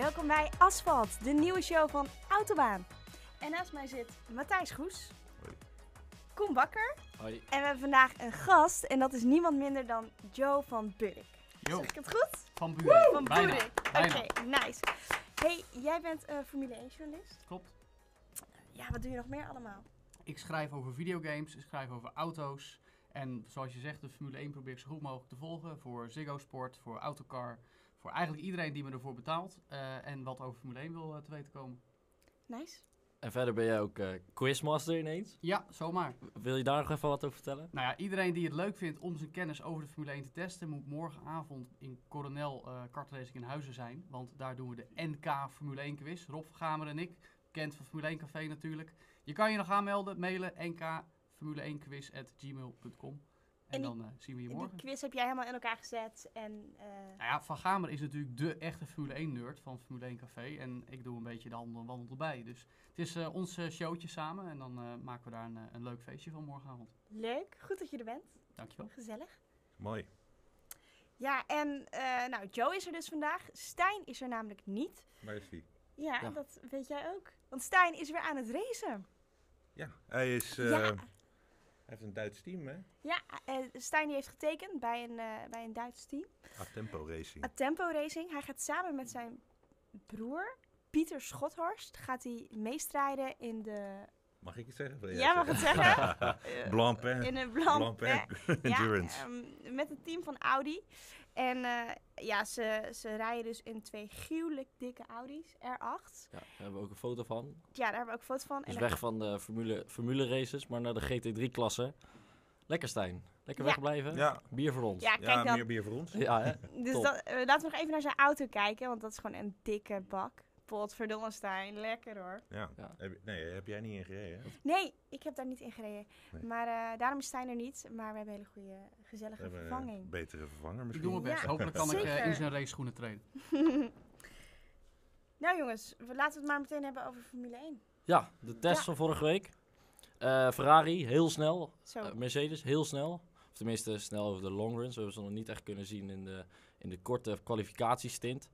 Welkom bij Asfalt, de nieuwe show van Autobaan. En naast mij zit Matthijs Goes, Hoi. Koen Bakker Hoi. en we hebben vandaag een gast en dat is niemand minder dan Joe van Burik. Yo, Zeg ik het goed? van Buren. Van Bijna. Burik. Oké, nice. Hey, jij bent eh, Formule 1 journalist. Klopt. Ja, wat doe je nog meer allemaal? Ik schrijf over videogames, ik schrijf over auto's. En zoals je zegt, de Formule 1 probeer ik zo goed mogelijk te volgen. Voor Ziggo Sport, voor Autocar voor eigenlijk iedereen die me ervoor betaalt eh, en wat over Formule 1 wil eh, te weten komen. Nice. En verder ben jij ook eh, quizmaster ineens? Ja, zomaar. Wil je daar nog even wat over vertellen? Nou ja, iedereen die het leuk vindt om zijn kennis over de Formule 1 te testen, moet morgenavond in Coronel uh, in Huizen zijn. Want daar doen we de NK Formule 1 quiz. Rob Gamer en ik, bekend van Formule 1 Café natuurlijk. Je kan je nog aanmelden, mailen nkformule1quiz.gmail.com. En, En die- dan eh, zien we je Die morgen. quiz heb jij helemaal in elkaar gezet en... eh, Nou ja, Van Gamer is natuurlijk de echte Formule 1 nerd van Formule 1 Café. En ik doe een beetje de handel en wandel erbij. Dus het is eh, ons showtje samen en dan eh, maken we daar een, een leuk feestje van morgenavond. leuk, goed dat je er bent. Dankjewel. Gezellig. Mooi. Ja, en eh, nou, Joe is er dus vandaag. Stijn is er namelijk niet. Waar is die? Ja, Ja. dat weet jij ook. Want Stijn is weer aan het racen. Ja, hij is. eh, ja, Hij heeft een Duits team, hè? ja eh, Stijn die heeft getekend bij een, eh, bij een Duits team. Tempo Racing. Tempo Racing. Hij gaat samen met zijn broer, Pieter Schothorst, gaat hij meestrijden in de... Mag ik het zeggen? Jij Ja, mag het zeggen? Blancpain. in een Blancpain Blancpain. Endurance. Ja, ehm, met het team van Audi. En eh, ja, ze, ze rijden dus in twee gruwelijk dikke Audi's, R8. Ja, daar hebben we ook een foto van. Ja, daar hebben we ook foto's van. Dus En weg van de formule, formule races, maar naar de GT3-klasse. Lekker Stijn. Lekker Ja. wegblijven. Ja, Bier voor ons. Ja, Ja, kijk ja dan. meer bier voor ons. hè? Dus dat, eh, laten we nog even naar zijn auto kijken, want dat is gewoon een dikke bak. Potverdomme Stijn, lekker hoor. Ja. Ja. Heb, je- nee, heb jij niet in gereden? hè? Nee, ik heb daar niet in gereden. Nee. Maar eh, daarom is Stijn er niet. Maar we hebben een hele goede, gezellige vervanging. een betere vervanger Ik misschien. doe mijn best. Ja, Hopelijk kan ik eh, in zijn race schoenen treden. nou jongens, we laten we het maar meteen hebben over Formule 1. Ja, de test Ja. van vorige week. Eh, Ferrari, heel snel. Zo. Mercedes, heel snel. Of tenminste, snel over de long runs. We hebben ze nog niet echt kunnen zien in de, in de korte kwalificatiestint.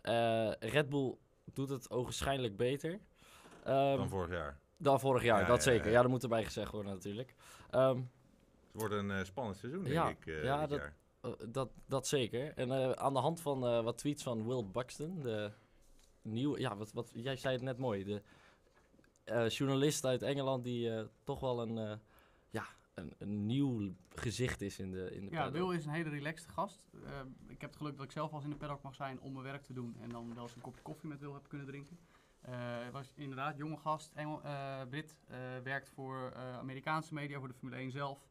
Eh Red Bull doet het ogenschijnlijk beter. Ehm, Dan vorig jaar. dan vorig jaar, Ja, dat ja, zeker. ja. Dat moet erbij gezegd worden natuurlijk. Ehm, Het wordt een eh, spannend seizoen, denk ik, eh, ja, dit dat- jaar. Eh, dat, dat zeker. En aan de hand van wat tweets van Will Buxton, de nieuwe, ja, wat, wat, jij zei het net mooi, de journalist uit Engeland die toch wel een, een, een nieuw gezicht is in de, in de Ja, paddock. Wil is een hele relaxed gast. Eh, ik heb het geluk dat ik zelf als in de paddock mag zijn om mijn werk te doen. En dan wel eens een kopje koffie met Wil heb kunnen drinken. Hij was inderdaad jonge gast, Engel, eh, Brit. werkt voor Amerikaanse media, voor de Formule 1 zelf.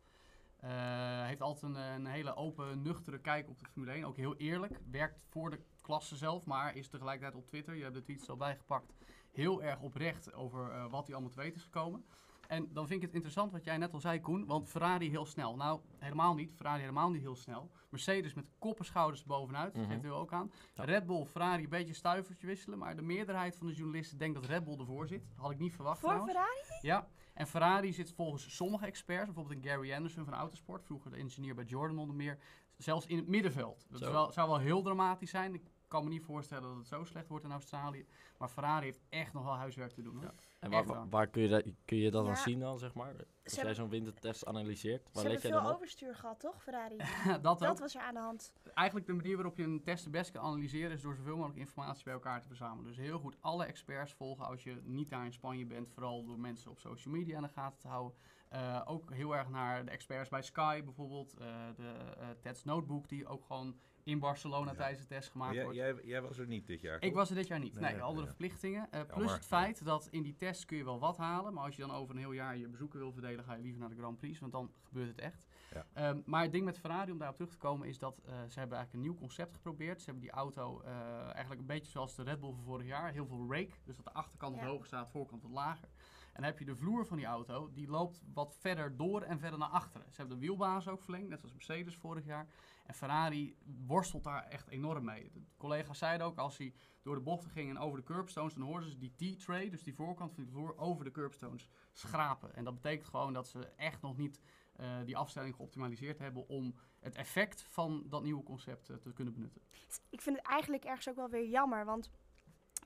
Heeft altijd een, een hele open, nuchtere kijk op de Formule 1. Ook heel eerlijk. Werkt voor de klasse zelf, maar is tegelijkertijd op Twitter. Je hebt de tweets al bijgepakt. Heel erg oprecht over wat hij allemaal te weten is gekomen. En dan vind ik het interessant wat jij net al zei, Koen. Want Ferrari heel snel. Nou, helemaal niet. Ferrari helemaal niet heel snel. Mercedes met kop en schouders bovenuit. Dat Mhm. geeft u ook aan. Ja. Red Bull, Ferrari een beetje stuivertje wisselen. Maar de meerderheid van de journalisten denkt dat Red Bull ervoor zit. Had ik niet verwacht Voor trouwens. Ferrari? Ja, en Ferrari zit volgens sommige experts, bijvoorbeeld een Gary Anderson van Autosport, vroeger de engineer bij Jordan onder meer, zelfs in het middenveld. Dat is Zo. wel, zou wel heel dramatisch zijn. Ik kan me niet voorstellen dat het zo slecht wordt in Australië. Maar Ferrari heeft echt nog wel huiswerk te doen. Ja. En waar, waar. waar kun, je dat, kun je dat Ja. dan zien dan, zeg maar? Als jij hebben- zo'n wintertest analyseert, Ze waar hebben let jij veel overstuur gehad, toch, Ferrari? dat Dat was er aan de hand. Eigenlijk de manier waarop je een test het best kan analyseren is door zoveel mogelijk informatie bij elkaar te verzamelen. Dus heel goed alle experts volgen als je niet daar in Spanje bent. Vooral door mensen op social media in de gaten te houden. Eh, ook heel erg naar de experts bij Sky bijvoorbeeld. eh, de eh Ted's Notebook die ook gewoon in Barcelona Ja. tijdens de test gemaakt Jij, wordt. jij, jij was er niet dit jaar, Ik was er dit jaar niet. Nee, Nee, andere ja. verplichtingen. Eh, plus het feit dat in die test kun je wel wat halen. Maar als je dan over een heel jaar je bezoeken wil verdelen, ga je liever naar de Grand Prix. Want dan gebeurt het echt. Ja. Ehm, maar het ding met Ferrari, om daarop terug te komen, is dat eh, ze hebben eigenlijk een nieuw concept geprobeerd. Ze hebben die auto eh, eigenlijk een beetje zoals de Red Bull van vorig jaar. Heel veel rake. Dus dat de achterkant wat Ja. hoger staat, voorkant wat lager. En dan heb je de vloer van die auto, die loopt wat verder door en verder naar achteren. Ze hebben de wielbasis ook verlengd, net zoals Mercedes vorig jaar. En Ferrari worstelt daar echt enorm mee. De collega's zeiden ook, als hij door de bochten ging en over de curbstones, dan hoorden ze die T-tray, dus die voorkant van die vloer, over de curbstones schrapen. En dat betekent gewoon dat ze echt nog niet eh, die afstelling geoptimaliseerd hebben om het effect van dat nieuwe concept eh, te kunnen benutten. Ik vind het eigenlijk ergens ook wel weer jammer, want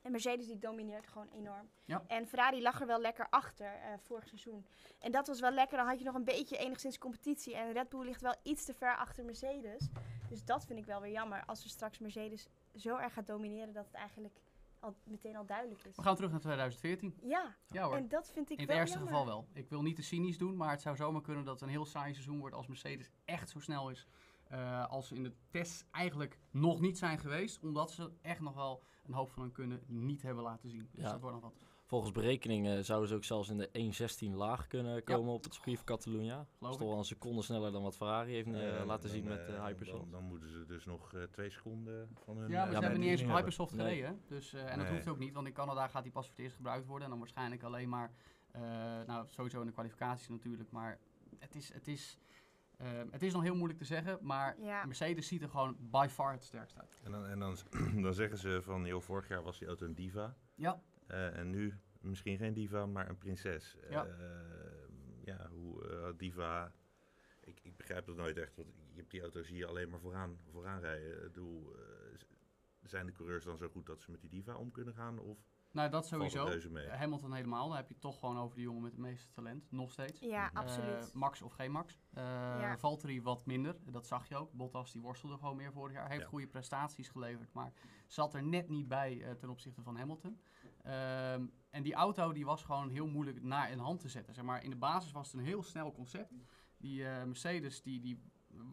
En Mercedes die domineert gewoon enorm. Ja. En Ferrari lag er wel lekker achter eh, vorig seizoen. En dat was wel lekker. Dan had je nog een beetje enigszins competitie. En Red Bull ligt wel iets te ver achter Mercedes. Dus dat vind ik wel weer jammer. Als we straks Mercedes zo erg gaat domineren dat het eigenlijk al meteen al duidelijk is. We gaan terug naar 2014. Ja, Ja hoor. en dat vind ik In het wel ergste geval wel. Ik wil niet te cynisch doen, maar het zou zomaar kunnen dat het een heel saai seizoen wordt als Mercedes echt zo snel is. Eh, als ze in de tests eigenlijk nog niet zijn geweest, omdat ze echt nog wel een hoop van hun kunnen niet hebben laten zien. Dus Ja. dat wordt nog wat. Volgens berekeningen zouden ze ook zelfs in de 1.16 laag kunnen komen op het circuit van Catalunya. Dat is toch wel een seconde sneller dan wat Ferrari heeft eh, Eh, laten dan, zien met de dan, Hypersoft. dan moeten ze dus nog twee seconden van hun... Ja, maar eh, ze hebben niet eens op hebben. Hypersoft Nee. gereden. Dus, eh, en dat Nee. hoeft ook niet, want in Canada gaat die pas voor het eerst gebruikt worden. En dan waarschijnlijk alleen maar, eh, nou sowieso in de kwalificaties natuurlijk. Maar het is, het is, het is nog heel moeilijk te zeggen. Maar Ja. Mercedes ziet er gewoon by far het sterkst uit. En dan, en dan, dan zeggen ze van, joh, vorig jaar was die auto een diva. Ja, Eh, en nu misschien geen diva, maar een prinses. Ja. Eh, ja, hoe eh, diva... Ik, ik begrijp dat nooit echt, want je hebt die auto zie je alleen maar vooraan, vooraan rijden. Eh, z- zijn de coureurs dan zo goed dat ze met die diva om kunnen gaan? Of nou dat sowieso. Hamilton helemaal, dan heb je toch gewoon over de jongen met het meeste talent, nog steeds. Ja, Mhm. absoluut. Eh, Max of geen Max. Eh Ja. Valtteri wat minder, dat zag je ook. Bottas die worstelde gewoon meer vorig jaar. Heeft Ja. goede prestaties geleverd, maar zat er net niet bij eh, ten opzichte van Hamilton. Ehm, en die auto die was gewoon heel moeilijk naar in hand te zetten. Zeg maar, in de basis was het een heel snel concept. Die Mercedes, die, die,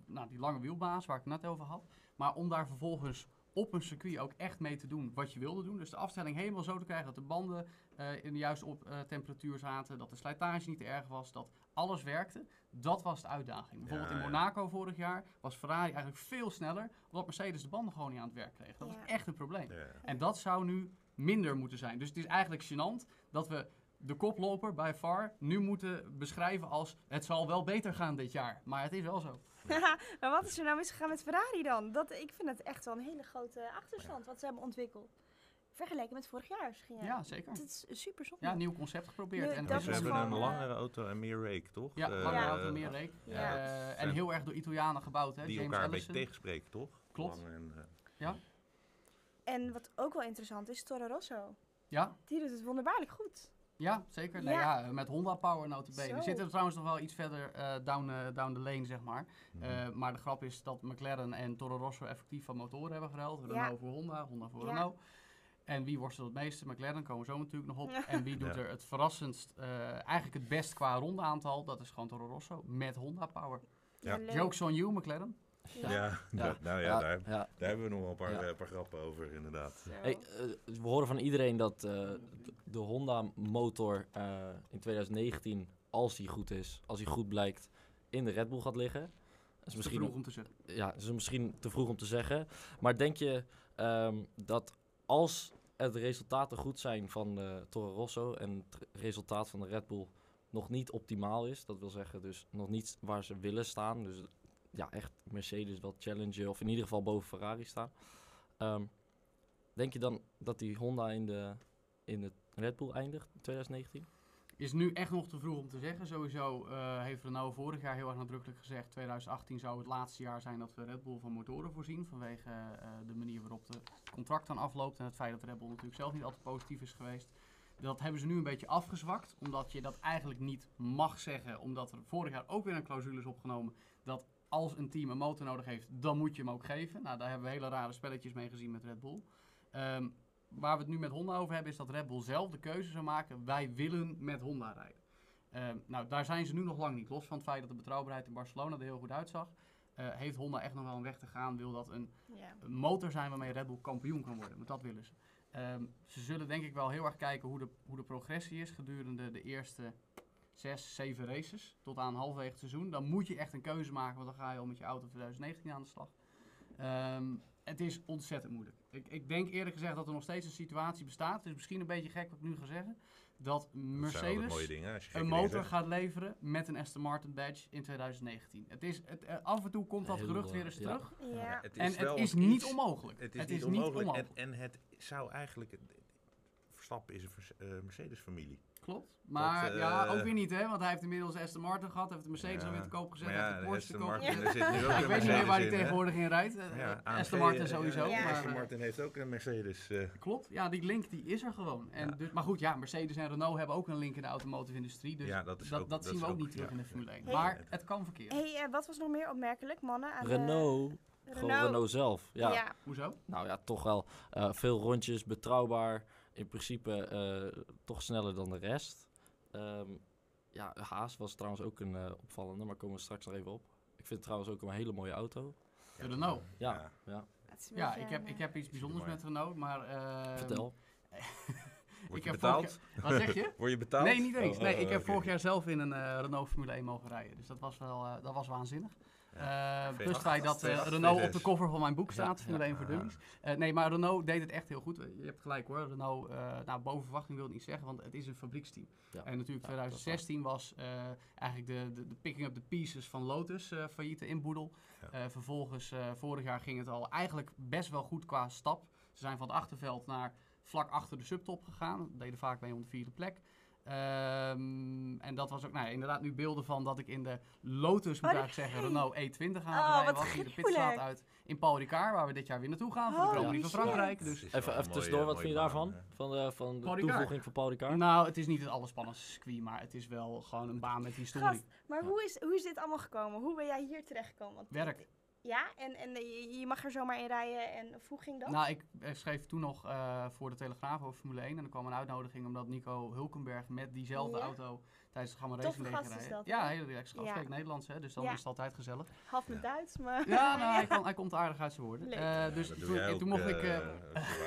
nou, die lange wielbaas waar ik het net over had. Maar om daar vervolgens op een circuit ook echt mee te doen wat je wilde doen. Dus de afstelling helemaal zo te krijgen dat de banden eh, in de juiste op, eh, temperatuur zaten. Dat de slijtage niet te erg was. Dat alles werkte. Dat was de uitdaging. Bijvoorbeeld Ja, in ja. Monaco vorig jaar was Ferrari eigenlijk veel sneller. Omdat Mercedes de banden gewoon niet aan het werk kreeg. Dat Ja. was echt een probleem. Ja. En dat zou nu minder moeten zijn. Dus het is eigenlijk gênant dat we de koploper bij VAR nu moeten beschrijven als het zal wel beter gaan dit jaar. Maar het is wel zo. Maar wat is er nou misgegaan met Ferrari dan? Dat, ik vind het echt wel een hele grote achterstand wat ze hebben ontwikkeld. Vergeleken met vorig jaar misschien. Ja, zeker. Het is super zonde. Ja, nieuw concept geprobeerd. Nu, en dat Ze hebben een eh, langere auto en meer rake, toch? Ja, Eh, lange Ja. auto, meer reek. Ja. Eh, en Vet. heel erg door Italianen gebouwd, hè? Die James elkaar een beetje tegenspreken, toch? Klopt. En, eh, En wat ook wel interessant is, Toro Rosso. Ja, Die doet het wonderbaarlijk goed. Ja, zeker. Nou Ja. ja, met Honda Power notabene. We zitten trouwens nog wel iets verder eh, down, eh, down the lane, zeg maar. mhm. Eh, maar de grap is dat McLaren en Toro Rosso effectief van motoren hebben geruild. Ja. Renault voor Honda, Honda voor Ja. Renault. En wie worstelt het meeste? McLaren, komen we zo natuurlijk nog op. En wie doet Ja. er het verrassendst, eh, eigenlijk het best qua rondeaantal? Dat is gewoon Toro Rosso met Honda Power. Ja. Jokes on you, McLaren. Ja, nou ja, daar, ja. daar hebben we nog wel een paar, Ja. eh, paar grappen over, inderdaad. Hey, eh, we horen van iedereen dat eh, de- Honda-motor eh, in 2019, als die goed is, als die goed blijkt, in de Red Bull gaat liggen. Dat is Te misschien, vroeg om te zeggen. ja, dat is misschien te vroeg om te zeggen. Maar denk je ehm, dat als het resultaten goed zijn van de Toro Rosso en het resultaat van de Red Bull nog niet optimaal is, dat wil zeggen dus nog niet waar ze willen staan, dus ja, echt Mercedes wel challengen of in ieder geval boven Ferrari staan. Ehm, denk je dan dat die Honda in de, in de Red Bull eindigt in 2019? Is nu echt nog te vroeg om te zeggen. Sowieso eh, heeft Renault vorig jaar heel erg nadrukkelijk gezegd... 2018 zou het laatste jaar zijn dat we Red Bull van motoren voorzien. Vanwege eh, de manier waarop het contract dan afloopt. En het feit dat Red Bull natuurlijk zelf niet altijd positief is geweest. Dat hebben ze nu een beetje afgezwakt. Omdat je dat eigenlijk niet mag zeggen. Omdat er vorig jaar ook weer een clausule is opgenomen... dat als een team een motor nodig heeft, dan moet je hem ook geven. Nou, daar hebben we hele rare spelletjes mee gezien met Red Bull. Ehm, waar we het nu met Honda over hebben, is dat Red Bull zelf de keuze zou maken. Wij willen met Honda rijden. Ehm, nou, daar zijn ze nu nog lang niet. Los van het feit dat de betrouwbaarheid in Barcelona er heel goed uitzag. eh, heeft Honda echt nog wel een weg te gaan. Wil dat een, motor zijn waarmee Red Bull kampioen kan worden. Want dat willen ze. Ehm, ze zullen denk ik wel heel erg kijken hoe de, hoe de progressie is gedurende de eerste zes, zeven races. Tot aan halverwege het seizoen. Dan moet je echt een keuze maken, want dan ga je al met je auto 2019 aan de slag. Ehm, het is ontzettend moeilijk. Ik, ik denk eerlijk gezegd dat er nog steeds een situatie bestaat. Het is misschien een beetje gek wat ik nu ga zeggen. Dat Mercedes dingen. Een dingen motor gaat leveren met een Aston Martin badge in 2019. Het is, het, eh, af en toe komt dat Heel, gerucht weer eens ja. terug. Ja. het En het is iets- niet onmogelijk. Het is niet onmogelijk. En, en het zou eigenlijk... Verstappen is een eh, Mercedes-familie. Klopt. Maar Dat, ja, eh, ook weer niet, hè? Want hij heeft inmiddels Aston Martin gehad, heeft de Mercedes Ja. alweer te koop gezet, heeft ja, de Porsche te Aston koop Martin, gezet. zit nu ook Ik een weet niet meer waar hij tegenwoordig in rijdt. Eh, Aston Martin sowieso. Ja. maar, Aston Martin heeft ook een Mercedes. eh, Klopt, ja, die link die is er gewoon. En Ja. dus, maar goed, ja, Mercedes en Renault hebben ook een link in de automotive industrie. Dus ja, dat is dat, ook, dat zien we ook niet terug ja, in de. Formule 1. Hey. Maar het kan verkeerd. hey, wat was nog meer opmerkelijk, mannen? Aan Renault, gewoon Renault zelf. Ja. Ja. Hoezo? Nou ja, toch wel eh, veel rondjes, betrouwbaar. In principe eh, toch sneller dan de rest. Ehm, ja, Haas was trouwens ook een eh, opvallende, maar komen we straks nog even op. Ik vind het trouwens ook een hele mooie auto. De Renault. Ja, Ja. ja. Ik heb, een, ik eh, heb iets bijzonders met Renault, maar... eh, Vertel. Word Ik je heb betaald? Wat zeg je? Word je betaald? Nee, niet eens. Oh, Nee, oh, ik heb vorig jaar zelf in een eh, Renault Formule 1 mogen rijden. Dus dat was wel eh, dat was waanzinnig. Ja. Eh, V8, plus het feit dat eh, V8, Renault op V6. de cover van mijn boek staat, Formule ja. 1 voor. Dummies. Eh, nee, maar Renault deed het echt heel goed. Je hebt gelijk hoor. Renault, nou boven verwachting wil ik niet zeggen, want het is een fabrieksteam. En natuurlijk Ja, dat is 2016 was eigenlijk de, de, de picking up the pieces van Lotus failliete inboedel. Ja. Eh, vervolgens, vorig jaar ging het al eigenlijk best wel goed qua stap. Ze zijn van het achterveld naar vlak achter de subtop gegaan. Dat deden vaak mee om de vierde plek. Ehm, en dat was ook, nou ja, inderdaad nu beelden van dat ik in de Lotus, moet ik Oh, eigenlijk zeggen. Renault E20 aan Oh, het rijden wat was. Die de pitstraat uit in Paul Ricard, waar we dit jaar weer naartoe gaan voor de Grand Prix van. Frankrijk. Dus Even, even tussendoor, wat vind je daarvan? Van de, van de toevoeging van Paul Ricard? Nou, het is niet het allerspannendste circuit, maar het is wel gewoon een baan met historie. Gast, maar Ja. hoe, is, hoe is dit allemaal gekomen? Hoe ben jij hier terechtgekomen? Want Werk. Ja, en, en eh, je, mag er zomaar in rijden. En of hoe ging dat? Nou, ik schreef toen nog eh, voor de Telegraaf over Formule 1. En er kwam een uitnodiging omdat Nico Hulkenberg met diezelfde Ja. auto tijdens de Gamma Racing League gast is rijden. dat, Ja, hè? hele relaxed gast. Ja. Nederlands, hè, dus dan Ja. is het altijd gezellig. Half mijn Duits, maar... Ja, nou, hij, kan, hij komt aardig uit zijn woorden. Eh, Ja, dus toen, ook, mocht, ik,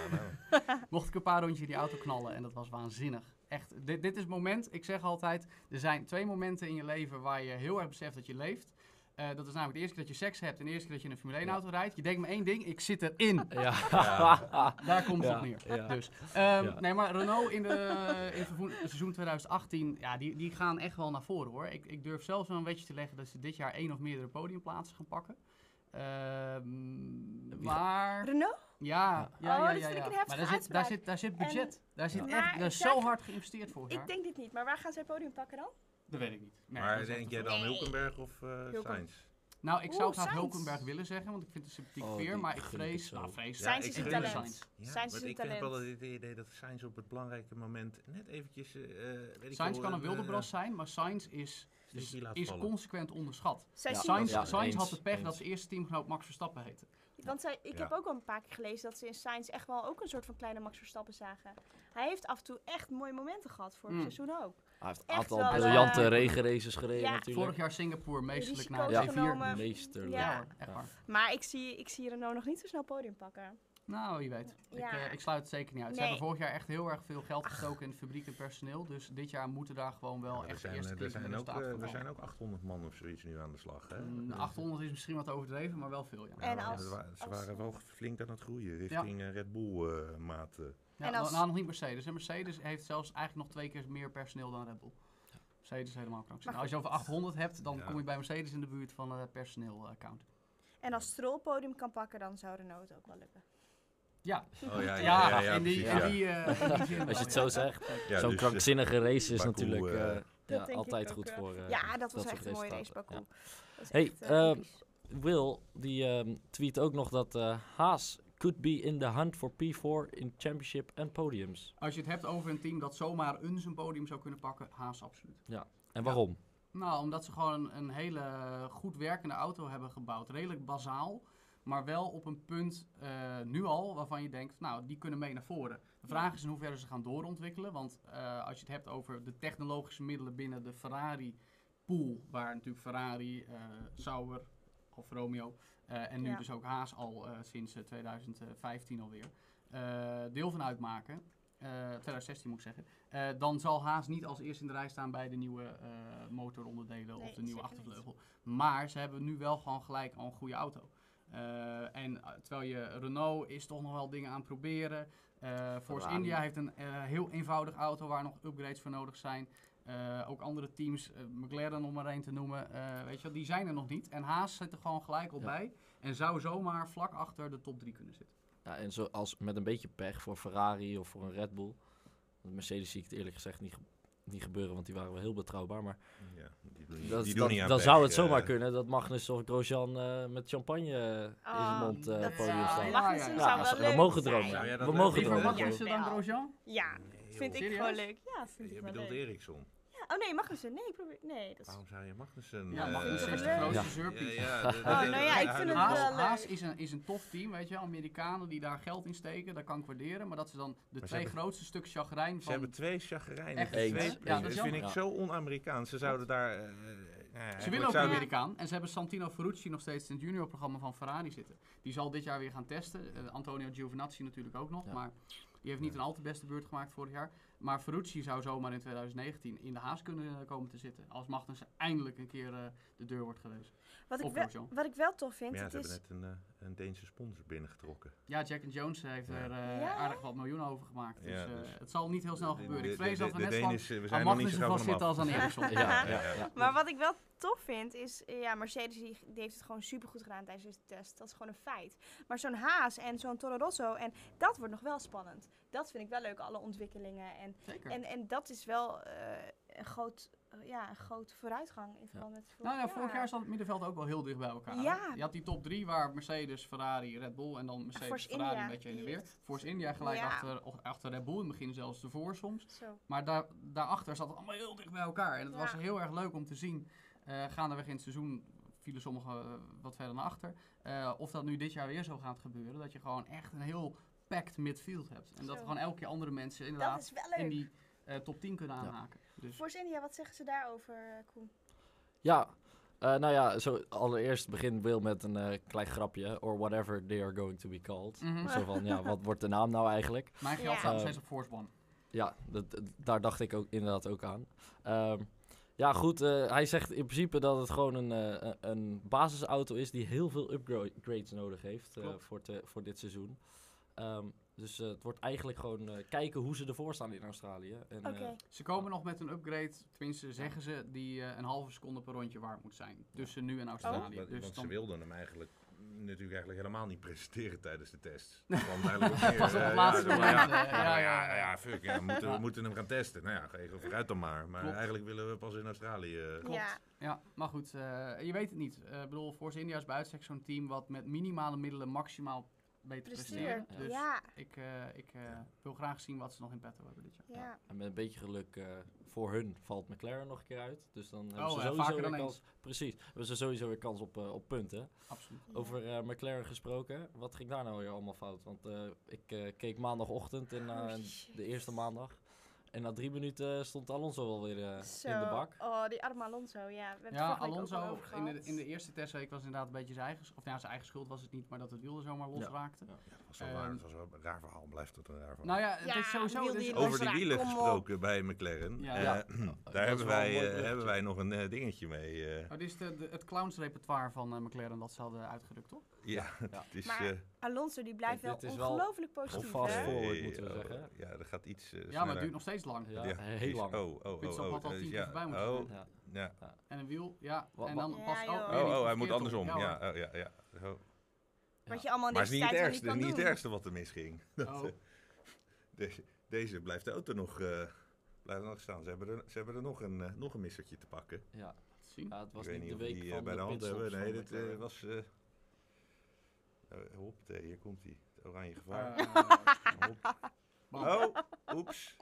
mocht ik een paar rondjes in die auto knallen en dat was waanzinnig. Echt, dit, dit is het moment, ik zeg altijd, er zijn twee momenten in je leven waar je heel erg beseft dat je leeft. Eh, dat is namelijk de eerste keer dat je seks hebt en de eerste keer dat je in een Formule 1 auto rijdt. Je denkt maar één ding, ik zit erin. Ja. Daar komt het Ja, op neer. ja. Dus, ehm, Ja. Nee, maar Renault in, de, in het seizoen 2018, ja, die, die gaan echt wel naar voren hoor. Ik, ik durf zelfs wel een wetje te leggen dat ze dit jaar één of meerdere podiumplaatsen gaan pakken. Ehm, maar Renault? ja, ja, Oh, ja, dit ja, vind ik ja. een heftige maar daar zit, daar, zit, daar zit budget. daar zit Ja. echt, daar is zo hard geïnvesteerd jaar. Ik denk dit niet, maar waar gaan zij het podium pakken dan? Dat weet ik niet. Nee, Maar denk jij dan. Hulkenberg of eh Hulken- Sainz? Nou, ik Oeh, zou graag Sainz. Hulkenberg willen zeggen, want ik vind het een sympathiek Oh, veer. die Maar ik gun ik vrees, het zo. nou vrees, Sainz ik is een talent. Sainz. Ja, Sainz maar is een ik heb wel het idee dat Sainz op het belangrijke moment net eventjes... eh, weet ik Sainz wel, kan een wilde eh, zijn, maar Sainz is, is, steekje laat is vallen. consequent onderschat. Zij Ja. zien- Sainz, Ja, Sainz eens, had de pech eens. dat zijn eerste teamgenoot Max Verstappen heette. Want zij, ik Ja. heb ook al een paar keer gelezen dat ze in Sainz echt wel ook een soort van kleine Max Verstappen zagen. Hij heeft af en toe echt mooie momenten gehad, vorig Mm. seizoen ook. Hij heeft een aantal wel, briljante eh, regenraces gereden ja. natuurlijk. Vorig jaar Singapore meestelijk naar de Ja. C4. genomen. Meesterlijk. Ja, echt waar. Maar ik zie, ik zie Renault nog niet zo snel podium pakken. Nou, wie weet. Ik, Ja. eh, ik sluit het zeker niet uit. Ze hebben vorig jaar echt heel erg veel geld gestoken in de fabriek en personeel. Dus dit jaar moeten daar gewoon wel Ja, echt de zijn, eerste er zijn, ook, eh, er zijn ook 800 man of zoiets nu aan de slag. Hè? Mm, Dus- 800 is misschien wat overdreven, maar wel veel, ja. Ja, En als- ze waren wel flink aan het groeien richting eh, Red Bull eh, maat. eh. Ja, En nou, als- nou, nog niet Mercedes. En Mercedes heeft zelfs eigenlijk nog twee keer meer personeel dan Red Bull. Mercedes is helemaal krankzinnig. Nou, als je over 800 hebt, dan Ja. kom je bij Mercedes in de buurt van de personeel eh, count. En als Stroll podium kan pakken, dan zou Renault het ook wel lukken. Ja, Oh ja, ja, ja, ja, in die, in die, eh, in die zin Als je het zo zegt. Ja, Zo'n dus, eh, krankzinnige race is Baku, natuurlijk eh, eh, denk ik altijd goed voor. eh, ja, dat was echt een mooie race. Baku. Hey, eh, eh. Will, die ehm, tweet ook nog dat eh, Haas could be in the hunt for P4 in championship en podiums. Als je het hebt over een team dat zomaar een zijn podium zou kunnen pakken, Haas absoluut. En waarom? Nou, omdat ze gewoon een, een hele goed werkende auto hebben gebouwd. Redelijk bazaal, maar wel op een punt eh, nu al waarvan je denkt, nou, die kunnen mee naar voren. De vraag is in hoeverre ze gaan doorontwikkelen. Want eh, als je het hebt over de technologische middelen binnen de Ferrari pool, waar natuurlijk Ferrari, eh, Sauber, Alfa Romeo eh, en nu Ja. dus ook Haas al eh, sinds eh, 2015 alweer, eh, deel van uitmaken. eh, 2016 moet ik zeggen. Eh, dan zal Haas niet als eerste in de rij staan bij de nieuwe eh, motoronderdelen Nee, of de nieuwe niet. achtervleugel. Maar ze hebben nu wel gewoon gelijk al een goede auto. Eh, en terwijl je Renault is toch nog wel dingen aan het proberen. Eh Force. India heeft een eh, heel eenvoudig auto waar nog upgrades voor nodig zijn. Eh, ook andere teams, eh, McLaren om maar één te noemen, eh, weet je wel, die zijn er nog niet. En Haas zit er gewoon gelijk al Ja. bij. En zou zomaar vlak achter de top 3 kunnen zitten. Ja, en zoals met een beetje pech voor Ferrari of voor een Red Bull. Mercedes zie ik het eerlijk gezegd niet, niet gebeuren, want die waren wel heel betrouwbaar. Maar Ja, die doen, niet- dat, die dat- doen niet aan dan pech, zou het zomaar kunnen dat Magnus of Grosjean eh, met champagne in zijn mond eh, op podium ja, staan. ja, Magnussen ja. zou Ja, wel we mogen dromen. We mogen dromen. Magnussen dan. Grosjean? Ja, vind ik gewoon leuk. Ja, vind ik Je bedoelt leuk. Ericsson. Ja, oh nee, Magnussen. Nee, ik probeer... Nee, dat is... Waarom zou je Magnussen... Ja, eh, Magnussen is de grootste Ja. zeurpiet. Ja, Oh, nou ja, ik vind het Haas, wel leuk. Haas is, een, is een tof team, weet je. Amerikanen die daar geld in steken, dat kan ik waarderen. Maar dat ze dan de ze twee hebben- grootste stuk chagrijn Ze van... hebben twee chagrijnen. Echt Twee. Ja, dat is vind ik zo on-Amerikaans. Ze zouden daar... eh, eh, ja, Ze willen ook Amerikaan. En ze hebben Santino Ferrucci nog steeds in het juniorprogramma van Ferrari zitten. Die zal dit jaar weer gaan testen. Antonio Giovinazzi natuurlijk ook nog. Ja. Maar die heeft niet een al te beste beurt gemaakt vorig jaar. Maar Ferrucci zou zomaar in 2019 in de haas kunnen eh, komen te zitten. Als Magnussen eindelijk een keer eh, de deur wordt geweest. Wat ik, wel, wat ik wel tof vind, Maar ja, het ze is... hebben net een, eh, een Deense sponsor binnengetrokken. Ja, Jack and Jones heeft Ja. er eh, Ja? aardig wat miljoenen over gemaakt. Dus, Ja, eh, dus- het zal niet heel snel De- gebeuren. de- Ik vrees de- dat we de net van is- we zijn nog niet zo vast van zitten als af. aan Ericsson. Ja, Ja, ja, ja. ja. Maar wat ik wel tof vind, is... Ja, Mercedes die, die heeft het gewoon supergoed gedaan tijdens deze test. Dat is gewoon een feit. Maar zo'n Haas en zo'n Toro Rosso, en dat wordt nog wel spannend. Dat vind ik wel leuk, alle ontwikkelingen. En, Zeker. en, en dat is wel eh, een, groot, eh, ja, een groot vooruitgang in verband met vorig Nou ja, vorig jaar zat het middenveld ook wel heel dicht bij elkaar. Ja. Je had die top 3 waar Mercedes, Ferrari, Red Bull en dan Mercedes, Force Ferrari India, een beetje en die weer. Force India gelijk Ja. achter, achter Red Bull, in het begin zelfs ervoor soms. Zo. Maar daar, daarachter zat het allemaal heel dicht bij elkaar. En het was heel erg leuk om te zien. Eh gaandeweg in het seizoen vielen sommigen wat verder naar achter. Of dat nu dit jaar weer zo gaat gebeuren. Dat je gewoon echt een heel packed midfield hebt. En dat Zo. gewoon elke keer andere mensen inderdaad in die eh, top 10 kunnen Ja. aanhaken. Dus Force India, wat zeggen ze daarover, eh, Koen? Ja, eh, nou ja, zo, allereerst begint Will met een eh, klein grapje. Or whatever they are going to be called. Mhm. Zo van, ja, wat wordt de naam nou eigenlijk? mijn geld staat nog steeds op Force One. Ja, dat, dat- daar dacht ik ook inderdaad ook aan. Ehm, ja, goed, eh, hij zegt in principe dat het gewoon een, eh, een- basisauto is die heel veel upgrades nodig heeft eh, voor, te, voor dit seizoen. Ehm, dus eh, het wordt eigenlijk gewoon eh, kijken hoe ze ervoor staan in Australië. En, Oké. eh, Ze komen nog met een upgrade, tenminste zeggen ze, die eh, een halve seconde per rondje waard moet zijn. Tussen nu en Australië. Want, Dus want ze dan wilden hem eigenlijk natuurlijk eigenlijk helemaal niet presenteren tijdens de test. Want eigenlijk ook meer, Pas op het ja, laatste zo, moment, ja, ja, ja, ja, ja. ja, fuck, ja, we moeten, Ja. we moeten hem gaan testen. Nou ja, ga even vooruit dan maar. Maar Klopt. eigenlijk willen we pas in Australië. eh, Klopt. Ja, Ja, maar goed, eh, je weet het niet. Eh, Ik bedoel, Force India is bij uitstek zo'n team wat met minimale middelen maximaal presteren. Dus Ja, ik, eh, ik eh, wil graag zien wat ze nog in petto hebben dit jaar. ja. En met een beetje geluk eh, voor hun valt McLaren nog een keer uit. Dus dan hebben Oh, ze sowieso vaker weer dan kans. Precies, hebben ze sowieso weer kans op, eh, op punten. Absoluut. Ja. Over eh, McLaren gesproken, wat ging daar nou weer allemaal fout? Want eh, ik eh, keek maandagochtend in Oh, eh, de eerste maandag. En na drie minuten stond Alonso alweer eh Zo. in de bak. Oh, die arme Alonso, ja. We Ja, Alonso over in de, in de eerste testweek was inderdaad een beetje zijn eigen, of ja, zijn eigen schuld was het niet, maar dat het wiel er zomaar los Ja. raakte. Ja. Was wel Ehm, raar. Het was wel een raar verhaal. Blijft het een raar verhaal. Nou ja, het Ja, is sowieso... ook- Over die wielen gesproken bij McLaren. Ja. Eh, daar hebben wij, eh, hebben wij nog een eh, dingetje mee. eh. Oh, dit is de, de- het clownsrepertoire van McLaren dat ze hadden uitgerukt, toch? ja, Ja. het is... Maar Alonso die blijft Dit- wel ongelooflijk positief, fast forward, moeten we oh, zeggen. Ja, dat gaat iets eh, Ja, maar het duurt nog steeds lang. Ja, Ja, heel lang. Oh, oh, oh. Pitstop oh, had al dus tien keer voorbij moeten oh, zijn. Ja. ja. En een wiel, ja. En dan pas Oh, oh, hij moet andersom. om. Ja, oh, ja, ja. Wat je allemaal in Maar het deze is niet het tijd wel ergste, niet niet het doen. ergste wat er misging. Dat, Oh. eh, deze, deze blijft de auto nog, eh blijft nog staan. Ze hebben er, ze hebben er nog, een, eh, nog een missertje te pakken. Ja. Te zien. ja, het was ik weet niet niet de week die van bij de, hand pitstops hebben. Nee, dit eh, McLaren. was... eh uh, hoppatee, hier komt hij. Het oranje gevaar. Eh, Hop. Oh, oeps.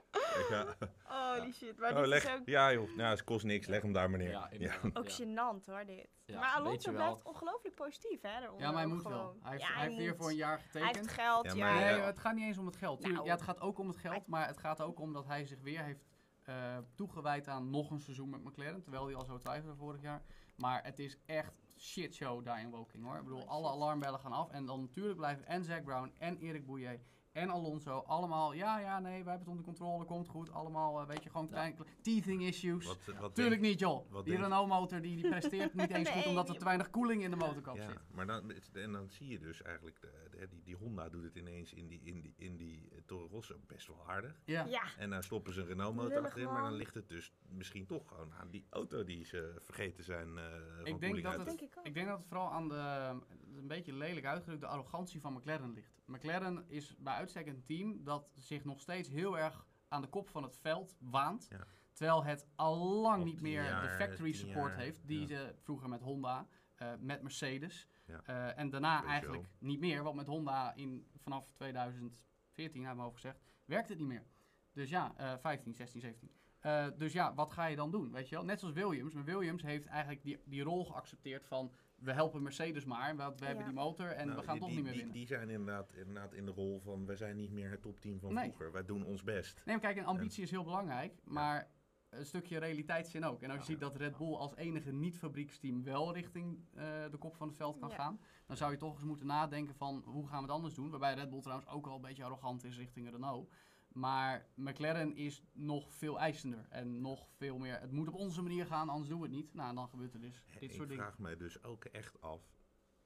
Ja. Holy shit, maar Oh, dit leg, is ook, ja joh, nou, het kost niks. Leg hem daar meneer. Ja, ook gênant hoor, dit. Ja, maar Alonso blijft ongelooflijk positief, hè? daaronder Ja, maar hij moet wel. Hij heeft, hij heeft weer voor een jaar Hij heeft getekend. geld, Ja, Nee, het gaat niet eens om het geld. Nou. ja, het gaat ook om het geld, maar het gaat ook om dat hij zich weer heeft eh, toegewijd aan nog een seizoen met McLaren. Terwijl hij al zo twijfelde vorig jaar. Maar het is echt shitshow daar in Woking hoor. Ik bedoel, Oh, alle alarmbellen gaan af. En dan natuurlijk blijven en Zack Brown en Erik Bouillet en Alonso allemaal... Ja, ja, nee, wij hebben het onder controle, komt goed. Allemaal, eh, weet je, gewoon Ja. klein, teething issues. Wat, wat Tuurlijk denk- niet, joh. wat die denk- Renault-motor die, die presteert niet eens goed omdat er te weinig koeling in de motorkap Ja, zit. maar dan, en dan zie je dus eigenlijk, de, de- die, die Honda doet het ineens in die, in die, in die eh, Toro Rosso best wel aardig. Ja. Ja, En dan stoppen ze een Renault motor Lullig, achterin, maar dan ligt het dus misschien toch gewoon aan die auto die ze vergeten zijn eh van denk koeling dat denk ik ook. Ik denk dat het vooral aan de, een beetje lelijk uitgedrukt, de arrogantie van McLaren ligt. McLaren is bij uitstek een team dat zich nog steeds heel erg aan de kop van het veld waant. Ja. Terwijl het al lang niet meer de factory support jaar, heeft. Die ja. ze vroeger met Honda, eh, met Mercedes. Ja. eh, en daarna Peugeot. eigenlijk niet meer. Want met Honda in, vanaf 2014, hebben we over gezegd, werkt het niet meer. Dus ja, eh 15, 16, 17. Eh, dus ja, wat ga je dan doen? Weet je wel? Net zoals Williams. Maar Williams heeft eigenlijk die, die rol geaccepteerd van... We helpen Mercedes maar, want we hebben die motor en Nou, we gaan die, toch die, niet meer die, winnen. die zijn inderdaad, inderdaad in de rol van, wij zijn niet meer het topteam van Nee. vroeger. Wij doen ons best. Nee, maar kijk, en ambitie is heel belangrijk, maar een stukje realiteitszin ook. En als je Ja. ziet dat Red Bull als enige niet-fabrieksteam wel richting eh, de kop van het veld kan Ja. gaan, dan zou je toch eens moeten nadenken van hoe gaan we het anders doen. Waarbij Red Bull trouwens ook al een beetje arrogant is richting Renault. Maar McLaren is nog veel eisender en nog veel meer. Het moet op onze manier gaan, anders doen we het niet. Nou, dan gebeurt er dus dit ik soort dingen. vraag mij dus ook echt af,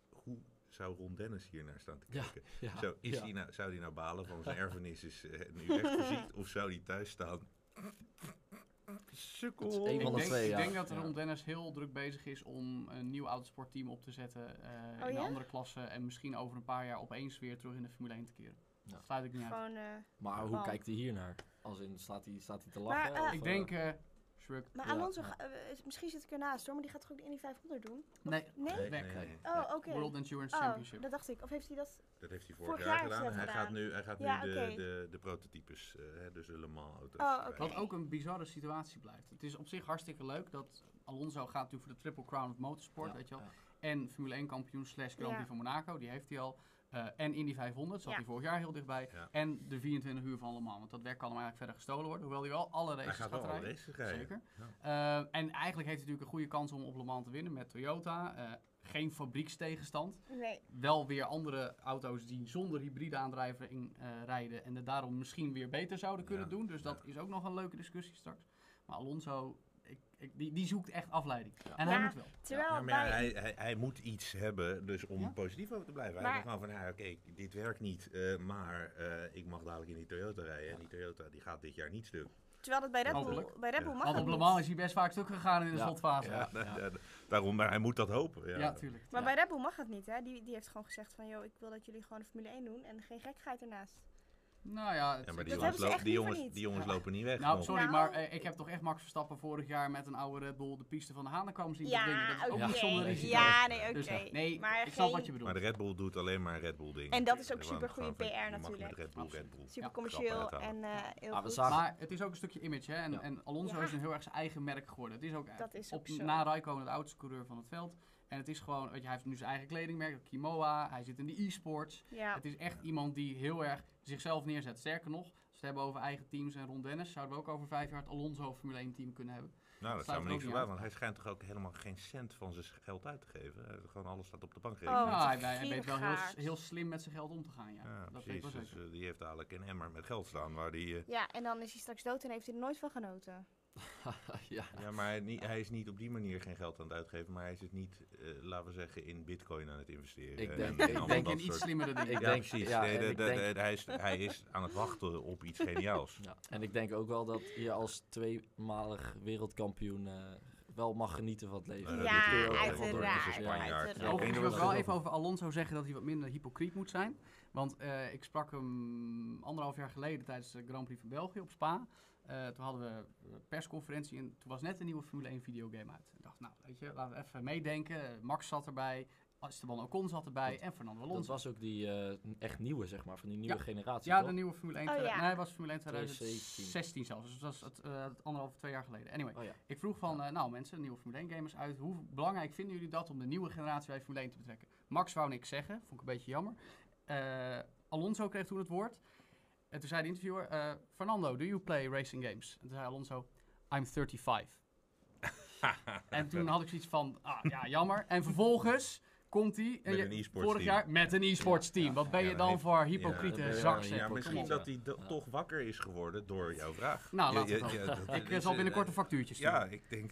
hoe zou Ron Dennis hier naar staan te kijken? Ja, Zo, is ja. die nou, zou die nou balen van zijn erfenis is eh, nu echt? Of zou die thuis staan? Sukkel. Het is een Ik van de denk, twee, ik ja. denk dat. Ron Dennis heel druk bezig is om een nieuw autosportteam op te zetten eh, Oh in een andere klasse. En misschien over een paar jaar opeens weer terug in de Formule 1 te keren. Ja. Dat sluit ik niet uit. Gewoon, eh, Maar hoe Bal. kijkt hij hier naar? Als in, staat hij, staat hij te Maar, lachen? eh, of, Ik eh, denk, eh shrug. maar Ja, Alonso, ja. ga- eh, is- misschien zit ik ernaast hoor, maar die gaat toch ook de Indy 500 doen? Nee, Nee? Nee, weg. nee, nee. Oh, oké. World Endurance Oh, Championship. dat dacht ik. Of heeft hij dat... Dat heeft hij vorig, Vorig jaar jaar heeft gedaan. hij Hij dat gaat gedaan. nu, hij gaat Ja, nu de, oké. de, de prototypes, eh, hè, dus de Le Mans auto's. Oh, oké. Wat ook een bizarre situatie blijft. Het is op zich hartstikke leuk dat Alonso gaat natuurlijk voor de Triple Crown of Motorsport, ja, weet je wel. En Formule 1 kampioen slash Grand Prix Ja. van Monaco, die heeft hij al. Eh, en Indy 500, zat Ja. hij vorig jaar heel dichtbij. Ja. En de 24 uur van Le Mans, want dat werk kan hem eigenlijk verder gestolen worden. Hoewel hij wel alle Hij races gaat gaat, wel alle rijden. races rijden. Zeker. Ja. Eh, en eigenlijk heeft hij natuurlijk een goede kans om op Le Mans te winnen met Toyota. Eh, geen fabriekstegenstand. Nee. Wel weer andere auto's die zonder hybride aandrijving eh, rijden. En het daarom misschien weer beter zouden kunnen Ja, doen. Dus dat ja. is ook nog een leuke discussie straks. Maar Alonso, ik, die, die zoekt echt afleiding. Ja. En hij Ja. moet wel. Terwijl Ja, maar ja, hij, hij, hij moet iets hebben dus om Ja. positief over te blijven. Maar- Hij zegt gewoon van, nou, oké, dit werkt niet, eh, maar eh, ik mag dadelijk in die Toyota rijden. En die Toyota die gaat dit jaar niet stuk. Terwijl dat bij Red Bull, bij Red Ja. Bull mag dat op Le niet. Mans is hij best vaak stuk gegaan in de Ja. slotfase. Ja, Ja, ja, daarom, maar hij moet dat hopen. Ja, ja tuurlijk. Maar Ja. bij Red Bull mag dat niet, hè? Die, die heeft gewoon gezegd van, joh, ik wil dat jullie gewoon de Formule 1 doen en geen gekkigheid ernaast. Nou ja, het- Ja, maar die Dat jongens, hebben ze lo- echt die jongens, die jongens Ja. lopen niet weg. Nou, nog. sorry, Nou. maar eh, ik heb toch echt Max Verstappen vorig jaar met een oude Red Bull de piste van de Hanen zien Ja, bedwingen. Dat is ook oké. niet zonder risico. Ja, nee, oké. Dus, eh, nee, maar ik snap geen wat je bedoelt. Maar de Red Bull doet alleen maar Red Bull dingen. En dat is ook gewoon van, PR natuurlijk. Red Bull, Absoluut. Red Bull. super Ja, commercieel en eh, heel Ah, we goed. zagen- Maar het is ook een stukje image, hè. En, Ja. en Alonso Ja. is een heel erg zijn eigen merk geworden. Het is ook, Dat is op, ook zo. na Raikkonen de oudste coureur van het veld. En het is gewoon, weet je, hij heeft nu zijn eigen kledingmerk, Kimoa. Hij zit in de e-sports. Ja. Het is echt iemand die heel erg zichzelf neerzet. Sterker nog, als we het hebben over eigen teams en Ron Dennis, zouden we ook over vijf jaar het Alonso Formule 1 team kunnen hebben. Nou, dat zou me niks verbazen, want hij schijnt toch ook helemaal geen cent van zijn geld uit te geven. Hij Gewoon alles staat op de bankrekening. Oh, nou, hij, een hij weet wel heel, heel slim met zijn geld om te gaan, ja. Ja, dat weet precies. ik wel Dus zeker. eh, die heeft dadelijk een emmer met geld staan waar die... eh, ja, en dan is hij straks dood en heeft hij er nooit van genoten. ja. Ja, maar hij, niet- hij is niet op die manier geen geld aan het uitgeven, maar hij is het niet, eh, laten we zeggen, in bitcoin aan het investeren. Ik En- denk- en ik allemaal denk dat en iets soort- slimmere dingen. Ik Ja, denk- precies. ja, Nee, en de- ik de- denk- de- hij, is, hij is aan het wachten op iets geniaals. Ja, en ik denk ook wel dat je als tweemalig wereldkampioen eh, wel mag genieten van het leven. Ja, uiteraard, ik Overigens wil ik wel even over Alonso zeggen dat hij wat minder hypocriet moet zijn. Want eh, ik sprak hem anderhalf jaar geleden tijdens de Grand Prix van België op Spa. Eh, toen hadden we een persconferentie en toen was net een nieuwe Formule 1 videogame uit. Ik dacht, nou weet je, laten we even meedenken. Max zat erbij, Esteban Ocon zat erbij Dat- en Fernando Dat Alonso. was ook die eh, echt nieuwe, zeg maar, van die nieuwe Ja. generatie, Ja, toch? de nieuwe Formule 1. Oh, ja. Nee, het was Formule 1 2017. 2016 zelfs. Dus dat was het, eh, het anderhalf, twee jaar geleden. Anyway, Oh ja. ik vroeg van, eh, nou mensen, nieuwe Formule 1 gamers uit. Hoe belangrijk vinden jullie dat om de nieuwe generatie bij Formule 1 te betrekken? Max wou niks zeggen, vond ik een beetje jammer. Eh, Alonso kreeg toen het woord. En toen zei de interviewer, eh, Fernando, do you play racing games? En toen zei Alonso, I'm 35. en toen had ik zoiets van, ah ja, jammer. En vervolgens komt hij e-sports vorig team. jaar met een e-sports team. Wat ben Ja, je dan voor ja, hypocriete je zak? Ja, misschien dat hij Ja. toch wakker is geworden door jouw vraag. Nou, Ja, we ja, het ja, Ik eh, zal eh, binnenkort een factuurtje sturen. Ja, ik denk...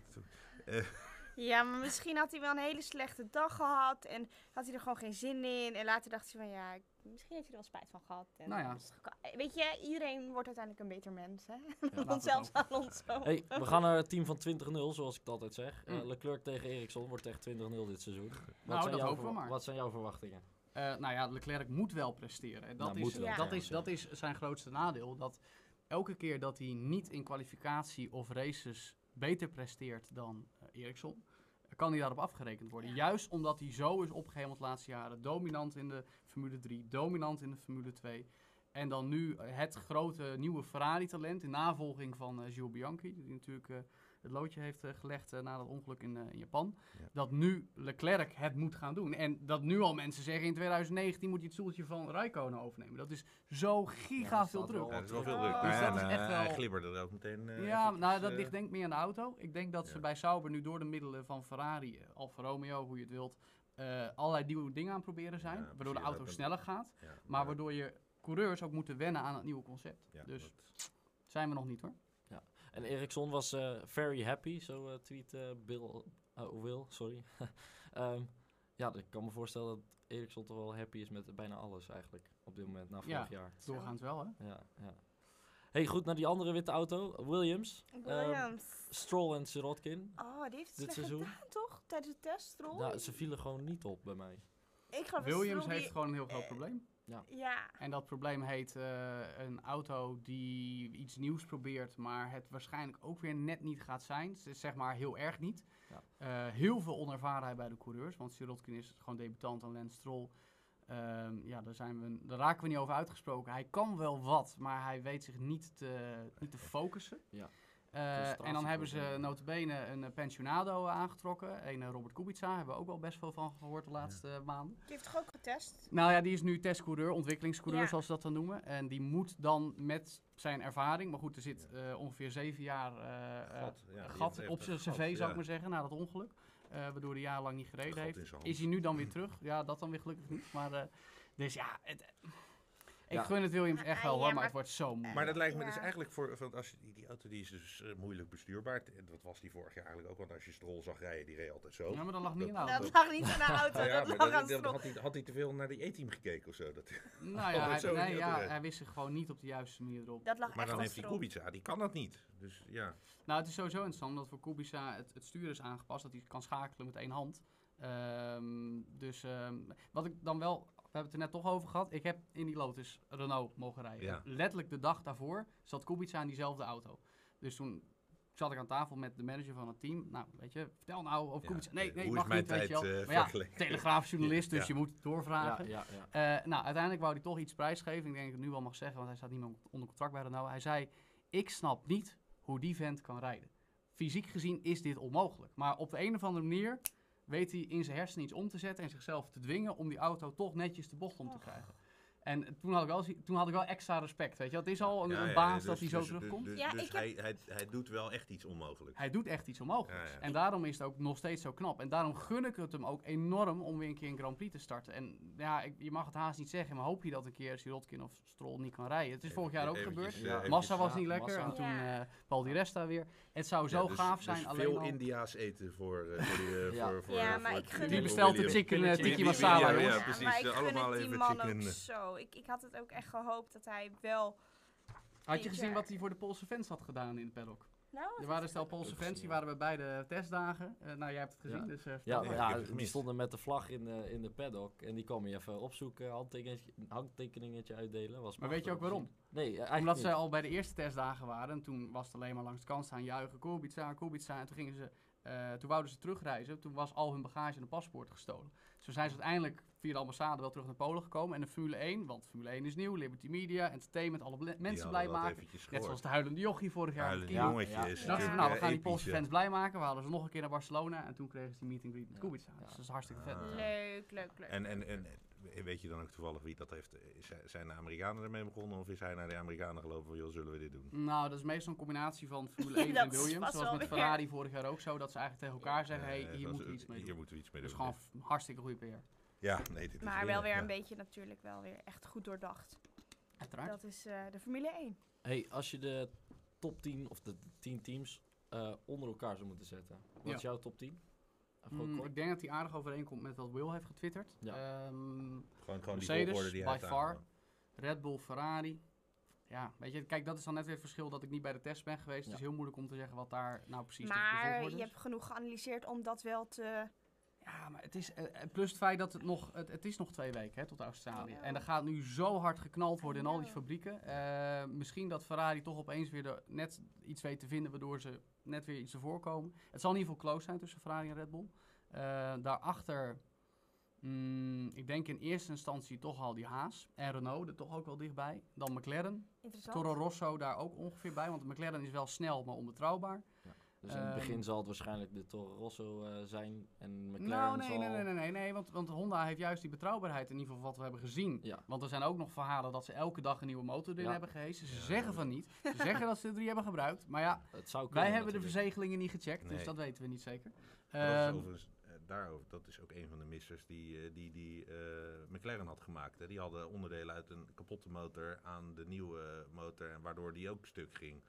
Ja, maar misschien had hij wel een hele slechte dag gehad en had hij er gewoon geen zin in. En later dacht hij van, ja, ik- misschien heeft hij er wel spijt van gehad. En Nou ja. Weet je, iedereen wordt uiteindelijk een beter mens, hè? Want we zelfs Alonso. Hey, we gaan naar het team van 20-0, zoals ik het altijd zeg. Eh, Mm. Leclerc tegen Ericsson wordt echt 20-0 dit seizoen. Wat, Nou, zijn dat jouw hopen we verwa- maar. wat zijn jouw verwachtingen? Eh, nou ja, Leclerc moet wel presteren. En Dat, Nou, is, dat, ja. is, dat is zijn grootste nadeel. Dat, elke keer dat hij niet in kwalificatie of races beter presteert dan eh, Ericsson, kan hij daarop afgerekend worden. Ja. Juist omdat hij zo is opgehemeld de laatste jaren. Dominant in de Formule 3, dominant in de Formule 2. En dan nu het grote nieuwe Ferrari-talent in navolging van eh Jules Bianchi. Die natuurlijk eh, het loodje heeft eh, gelegd eh, na dat ongeluk in, eh, in Japan. Ja. Dat nu Leclerc het moet gaan doen. En dat nu al mensen zeggen in 2019 moet je het stoeltje van Raikkonen overnemen. Dat is zo giga veel druk. dat is wel veel druk. Dus Maar ja, dat is en, echt eh, wel- Hij glibberde er ook meteen. eh, Ja, nou, dat ligt denk ik meer aan de auto. Ik denk dat ze bij Sauber nu door de middelen van Ferrari, Alfa Romeo, hoe je het wilt, eh, allerlei nieuwe dingen aan het proberen zijn. Ja, waardoor de auto sneller gaat. ja, Maar waardoor je coureurs ook moeten wennen aan het nieuwe concept. ja, dus dat- zijn we nog niet hoor. En Ericsson was eh, very happy, zo eh, tweet eh, Bill, Will, sorry. Ehm, ja, ik kan me voorstellen dat Ericsson toch wel happy is met bijna alles eigenlijk op dit moment, na vorig Ja. jaar. Doorgaans wel hè. Ja, ja. Hey, goed, naar die andere witte auto, Williams. Ehm, Williams. Stroll en Sirotkin. oh, die heeft het dit gedaan, toch? Tijdens de test, Stroll? Nou, ze vielen gewoon niet op bij mij. ik Williams heeft die- gewoon een heel groot probleem. Ja, En dat probleem heet eh, een auto die iets nieuws probeert, maar het waarschijnlijk ook weer net niet gaat zijn. Het is zeg maar heel erg niet. Ja. Eh, heel veel onervarenheid bij de coureurs, want Sirotkin is gewoon debutant en Lance Stroll. ehm, ja, daar, zijn we, daar raken we niet over uitgesproken. Hij kan wel wat, maar hij weet zich niet te, niet te focussen. Ja. Eh, en dan hebben ze notabene een pensionado aangetrokken. Een Robert Kubica, hebben we ook wel best veel van gehoord de laatste maanden. die heeft toch ook getest? Nou ja, die is nu testcoureur, ontwikkelingscoureur Ja. zoals ze dat dan noemen. En die moet dan met zijn ervaring, maar goed, er zit eh, ongeveer zeven jaar eh, eh, Gat, ja, gat op zijn gat, cv, zou ja. ik maar zeggen, na dat ongeluk. eh, waardoor hij jarenlang niet gereden heeft. Is hij nu dan weer terug? Ja, dat dan weer gelukkig niet. Maar, eh, dus ja, het, ik Ja. gun het Williams echt wel hoor, maar maar- het wordt zo moeilijk. Maar dat lijkt me Ja. dus eigenlijk voor, want als je, die, die auto die is dus eh, moeilijk bestuurbaar. En Dat was die vorig jaar eigenlijk ook, want als je Stroll zag rijden, die reed altijd zo. Ja, maar dat lag niet in de Dat- auto. Dat lag niet aan de auto, ja, dat maar lag dat- aan dat- had, hij, had hij te veel naar die E-team gekeken of zo? Dat, Nou ja, hij, zo in nee, ja, hij wist zich gewoon niet op de juiste manier erop. Dat lag maar echt dan heeft hij. Kubica, die kan dat niet. Dus ja, Nou, het is sowieso interessant omdat voor Kubica het, het stuur is aangepast, dat hij kan schakelen met één hand. Ehm, dus ehm, wat ik dan wel, we hebben het er net toch over gehad, ik heb in die Lotus Renault mogen rijden. Ja. Letterlijk de dag daarvoor zat Kubica in diezelfde auto. Dus toen zat ik aan tafel met de manager van het team. Nou, weet je, vertel nou over Ja, Kubica. Nee, nee, hoe mag is mijn niet, weet je tijd, wel. eh, maar ja, telegraafjournalist, dus Ja. je moet het doorvragen. Ja, ja, ja. Eh, nou, uiteindelijk wou hij toch iets prijsgeven. Ik denk dat ik het nu wel mag zeggen, want hij staat niet meer onder contract bij Renault. Hij zei, ik snap niet hoe die vent kan rijden. Fysiek gezien is dit onmogelijk. Maar op de een of andere manier weet hij in zijn hersenen iets om te zetten en zichzelf te dwingen om die auto toch netjes de bocht om te Och. krijgen. En toen had ik wel, toen had ik wel extra respect, weet je. wel. Het is al een, Ja, een ja, baas dus- dat hij zo dus- terugkomt. Dus, Ja, dus ik heb- hij, hij, hij doet wel echt iets onmogelijks. Hij doet echt iets onmogelijks. Ja, ja. En daarom is het ook nog steeds zo knap. En daarom gun ik het hem ook enorm om weer een keer een Grand Prix te starten. En ja, ik, je mag het haast niet zeggen, maar hoop je dat een keer Sirotkin of Stroll niet kan rijden. Het is vorig jaar ook Eventjes, gebeurd. Ja. eventjes- Massa was ja, niet lekker Massa. en toen Ja. eh Paul Di Resta weer. Het zou zo Ja, dus- gaaf dus zijn. alleen veel al- India's eten voor, eh, voor, die, eh, Ja. voor, voor Ja, voor maar het ik gun Die bestelt de chicken, tikkie masala, ja, precies, allemaal even chicken. Zo. Ik, ik had het ook echt gehoopt dat hij wel... Had je gezien wat hij voor de Poolse fans had gedaan in de paddock? Nou, Er waren het? stel Poolse fans, die waren bij beide testdagen. Eh, nou, jij hebt het gezien, Ja. dus eh, Ja, ja, het die stonden met de vlag in de, in de paddock. En die kwamen je even opzoeken, handtekeningetje, handtekeningetje uitdelen. Was Maar weet je ook waarom? Nee, eigenlijk Omdat niet. ze al bij de eerste testdagen waren. En toen was het alleen maar langs de kant staan juichen. Kubica, Kubica. En toen gingen ze... eh, toen wouden ze terugreizen. Toen was al hun bagage en een paspoort gestolen. Dus toen zijn ze uiteindelijk via de ambassade wel terug naar Polen gekomen. En de Formule 1, want Formule 1 is nieuw. Liberty Media, entertainment, alle mensen blij maken. Net zoals de huilende jochie vorig jaar. Huilende Kimi. jongetje Ja, is ja. Dachten nou, we gaan die Poolse ja. fans blij maken. We hadden ze nog een keer naar Barcelona. En toen kregen ze die meet and greet met Ja. Kubica. Dus Ja. dat is hartstikke vet. Leuk, leuk, leuk. En, en, en en weet je dan ook toevallig wie dat heeft? Zijn de Amerikanen ermee begonnen of is hij naar de Amerikanen gelopen van, joh, zullen we dit doen? Nou, dat is meestal een combinatie van Formule 1 en Williams. Zoals met weer. Ferrari vorig jaar ook zo. Dat ze eigenlijk tegen elkaar zeggen, hé, hey, hier moeten we iets mee Hier doen. moeten we iets mee Dat is doen. gewoon hartstikke goede PR. Ja, nee, dit is Maar wel weer ja. een beetje natuurlijk wel weer echt goed doordacht. Uiteraard. Dat is eh, de Formule 1. Hey, als je de top 10 of de 10 teams eh, onder elkaar zou moeten zetten. Wat Ja. is jouw top 10? Mm, ik denk dat hij aardig overeenkomt met wat Will heeft getwitterd. Ja. Ehm, Gewoon, gewoon die Mercedes, die hij by heeft far. Red Bull, Ferrari. Ja, weet je, kijk, dat is dan net weer het verschil dat ik niet bij de test ben geweest. Ja. Het is heel moeilijk om te zeggen wat daar nou precies de maar je hebt genoeg geanalyseerd om dat wel te Ja, maar het is, eh, eh, plus het feit dat het nog, het, het is nog twee weken hè, tot Australië. En er gaat nu zo hard geknald worden in al die fabrieken. Eh, misschien dat Ferrari toch opeens weer de, net iets weet te vinden waardoor ze net weer iets ervoor komen. Het zal in ieder geval close zijn tussen Ferrari en Red Bull. Eh, daarachter, mm, ik denk in eerste instantie toch al die Haas. En Renault er toch ook wel dichtbij. Dan McLaren. Toro Rosso daar ook ongeveer bij. Want McLaren is wel snel, maar onbetrouwbaar. Dus in het Ehm, begin zal het waarschijnlijk de Toro Rosso eh, zijn en McLaren Nou, nee, zal... nee, nee, nee, nee, nee want, want Honda heeft juist die betrouwbaarheid in ieder geval wat we hebben gezien. Ja. Want er zijn ook nog verhalen dat ze elke dag een nieuwe motor erin Ja. hebben gehezen. Ze Ja, zeggen van niet. Ze zeggen dat ze er drie hebben gebruikt. Maar ja, Het zou wij kunnen hebben de verzegelingen niet gecheckt, dus dat weten we niet zeker. Dat is Ehm, eh, daarover, dat is ook een van de missers die, eh, die, die eh, McLaren had gemaakt. Hè. Die hadden onderdelen uit een kapotte motor aan de nieuwe motor, en waardoor die ook stuk ging.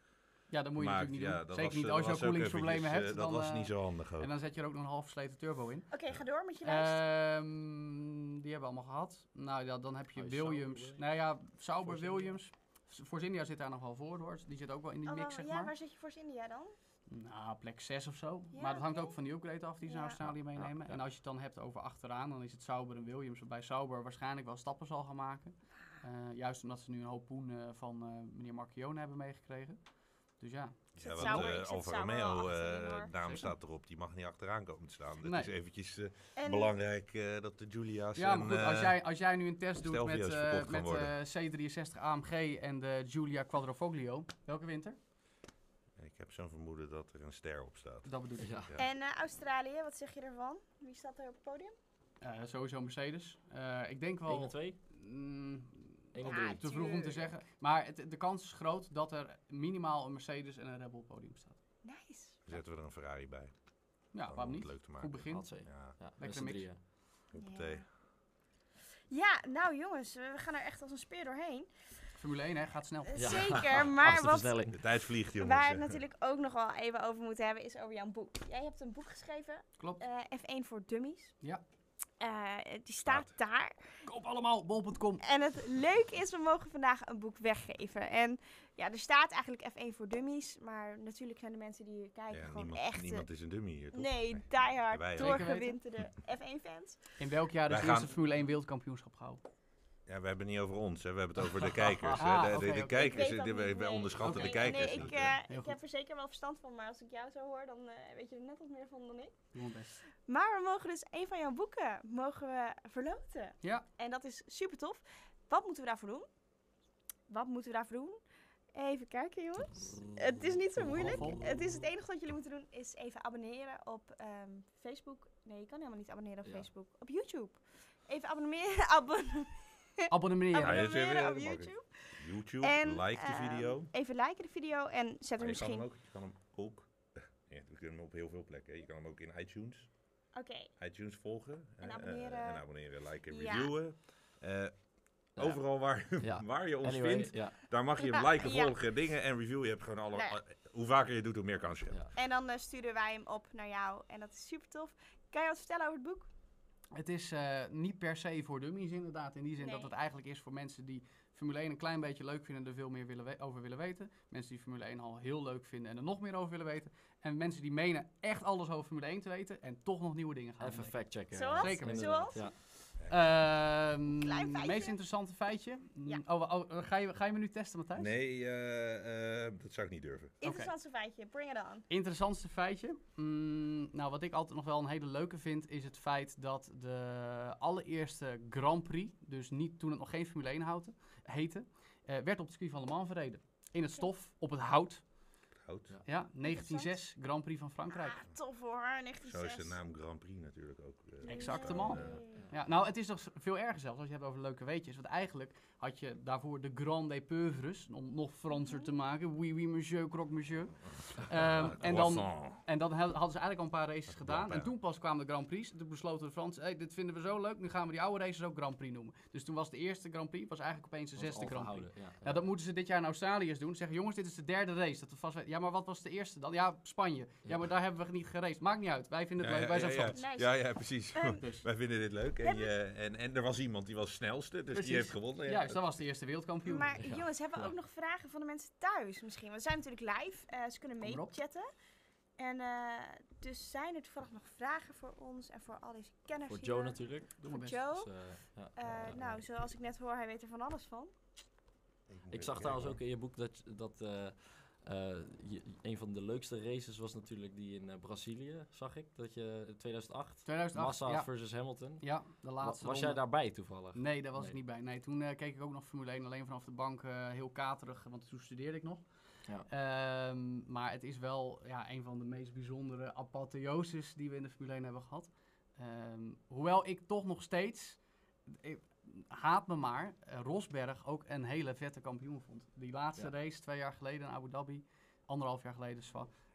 Ja, dat moet je natuurlijk niet ja, doen. Zeker was, niet eh, als je ook koelingsproblemen hebt. eh, dat dan, was eh, niet zo handig ook. En dan zet je er ook nog een half versleten turbo in. Oké, ga door met je lijst. Ehm, die hebben we allemaal gehad. Nou ja, dan heb je Oh, Williams. Sauber, Nou ja, Sauber, Force. Williams. Force India zit daar nog wel voor hoor. Die zit ook wel in die Oh, mix, zeg ja, maar. waar zit je voor India dan? Nou, plek 6 of zo. Ja, maar dat hangt ook van die upgrade af die ze Ja. naar Australië meenemen. ja. En als je het dan hebt over achteraan, dan is het Sauber en Williams. Waarbij Sauber waarschijnlijk wel stappen zal gaan maken. Eh, juist omdat ze nu een hoop poen eh, van eh, meneer Marchione hebben meegekregen. Dus ja. Ja, want eh, zet Alfa Romeo, eh, naam Zeker. staat erop, die mag niet achteraan komen te staan. Het Nee. is eventjes eh, En belangrijk eh, dat de Julia's Ja, en, goed, als jij, als jij nu een test doet met, eh, met gaan worden. eh, C63 AMG en de Giulia Quadrofoglio, welke winter? Ik heb zo'n vermoeden dat er een ster op staat. Dat bedoel ik. Ja. Ja. En eh, Australië, wat zeg je ervan? Wie staat er op het podium? Sowieso Mercedes. Eh, ik denk 1 wel en 2? mm, 1 en Ja, 3. te vroeg om te zeggen. Maar het, de kans is groot dat er minimaal een Mercedes en een Red Bull podium staat. Nice. Zetten we er een Ferrari bij. Ja, waarom om niet? het leuk te maken. Goed begin. Ja, z'n mix. drieën. hoppatee. Ja, nou jongens, we gaan er echt als een speer doorheen. Formule 1 hè, gaat snel. Eh, Ja. Zeker, maar wat. De tijd vliegt, jongens. waar we het natuurlijk ook nog wel even over moeten hebben, is over jouw boek. Jij hebt een boek geschreven, Klopt. eh, F1 voor Dummies. Ja. Eh, die staat daar. Koop allemaal, bol.com. En het leuke is, we mogen vandaag een boek weggeven. En ja, er staat eigenlijk F1 voor Dummies. Maar natuurlijk zijn de mensen die hier kijken Ja, gewoon niemand, echt... niemand is een dummy hier, toch? Nee, Nee. diehard, Wij ook. doorgewinterde F1-fans. In welk jaar is het eerste gaan- Formule 1 wereldkampioenschap gehouden? Ja, we hebben het niet over ons, hè. we hebben het over de kijkers. hè. Ah, de. Ik kijkers, wij, wij nee. onderschatten de kijkers Nee, ik, eh, ik heb er zeker wel verstand van. Maar als ik jou zo hoor, dan eh, weet je er net wat meer van dan ik. Maar we mogen dus een van jouw boeken mogen we verloten. Ja. En dat is super tof. Wat moeten we daarvoor doen? Wat moeten we daarvoor doen? Even kijken, jongens. Het is niet zo moeilijk. Het is het enige wat jullie moeten doen is even abonneren op ehm, Facebook. Nee, je kan helemaal niet abonneren op Ja. Facebook. Op YouTube. Even abonneren, abonneren, Abonneren. Ja, ja, abonneren op. YouTube. YouTube, En, like de ehm, video. Even liken de video en zet er Maar je kan misschien... hem ook, je kan hem ook ja, we kunnen hem op heel veel plekken. hè. Je kan hem ook in iTunes, Oké, iTunes volgen. En eh, abonneren. en abonneren, liken, Ja. reviewen. Eh, Ja. Overal waar, Ja. waar je ons Anyway, vindt, ja. daar mag je hem Ja, liken, ja. volgen, dingen en reviewen. Je hebt gewoon alle, hoe vaker je het doet, hoe meer kans je hebt. ja. en dan eh, sturen wij hem op naar jou. En dat is super tof. Kan je wat vertellen over het boek? Het is eh, niet per se voor dummies inderdaad. In die zin Nee. dat het eigenlijk is voor mensen die Formule 1 een klein beetje leuk vinden en er veel meer willen we- over willen weten. Mensen die Formule 1 al heel leuk vinden en er nog meer over willen weten. En mensen die menen echt alles over Formule 1 te weten en toch nog nieuwe dingen gaan Even ontdekken. factchecken. Zoals? Zeker Zoals? Ja. Ehm, Klein feitje. meest interessante feitje? Mm, Ja. Oh, oh, ga, je, ga je me nu testen, Matthijs? Nee, eh, eh, dat zou ik niet durven. Interessantste feitje, bring it on. Interessantste feitje. Mm, nou, wat ik altijd nog wel een hele leuke vind, is het feit dat de allereerste Grand Prix, dus niet toen het nog geen Formule 1 houten, heette, eh, werd op het circuit van Le Mans verreden. In het stof, op het hout. Ja. Ja, 1906, Grand Prix van Frankrijk. Ah, tof hoor, Zo is 1906. de naam Grand Prix natuurlijk ook. eh, Exactement. Ja, nou, het is nog veel erger zelfs als je het hebt over leuke weetjes. Want eigenlijk had je daarvoor de Grand Peuvres, om nog Franser te maken. Oui, oui, monsieur, croque monsieur. Ehm, en dan. En dan hadden ze eigenlijk al een paar races gedaan. En ja. toen pas kwamen de Grand Prix. En toen besloten de Fransen, hey, dit vinden we zo leuk. Nu gaan we die oude races ook Grand Prix noemen. Dus toen was de eerste Grand Prix, was eigenlijk opeens de zesde Grand Prix. Ja. Nou, dat moeten ze dit jaar in Australië eens doen. Zeggen, jongens, dit is de derde race. Dat we vast weten. Ja, maar wat was de eerste dan? Ja, Spanje. Ja, Ja. maar daar hebben we niet geraced. Maakt niet uit. Wij vinden het Ja, leuk. ja, Wij zijn ja. Nice. Ja, ja, precies. Ehm, Dus, Wij vinden dit leuk. En, je, en, en er was iemand die was snelste, dus Precies. die heeft gewonnen. Ja. juist, dat was de eerste wereldkampioen. Maar Ja. jongens, hebben we Ja. ook nog vragen van de mensen thuis misschien? Want we zijn natuurlijk live. eh, ze kunnen meechatten. En eh, dus zijn er toevallig nog vragen voor ons en voor al deze kenners Voor hier? Joe natuurlijk. Doe Voor best. Joe? Dus, eh, ja. Nou, zoals ik net hoor, hij weet er van alles van. Ik zag trouwens ook in je boek dat, dat eh, eh, je, een van de leukste races was natuurlijk die in eh, Brazilië, zag ik. Dat je in 2008, 2008, Massa ja. versus Hamilton. Ja, de Wa- laatste was jij daarbij toevallig? Nee, daar was Nee. ik niet bij. Nee, toen eh, keek ik ook nog Formule 1 alleen vanaf de bank, eh, heel katerig, want toen studeerde ik nog. Ja. Ehm, maar het is wel ja, een van de meest bijzondere apotheoses die we in de Formule 1 hebben gehad. Ehm, hoewel ik toch nog steeds, ik, haat me maar, eh, Rosberg ook een hele vette kampioen vond. Die laatste Ja. race, twee jaar geleden in Abu Dhabi, anderhalf jaar geleden,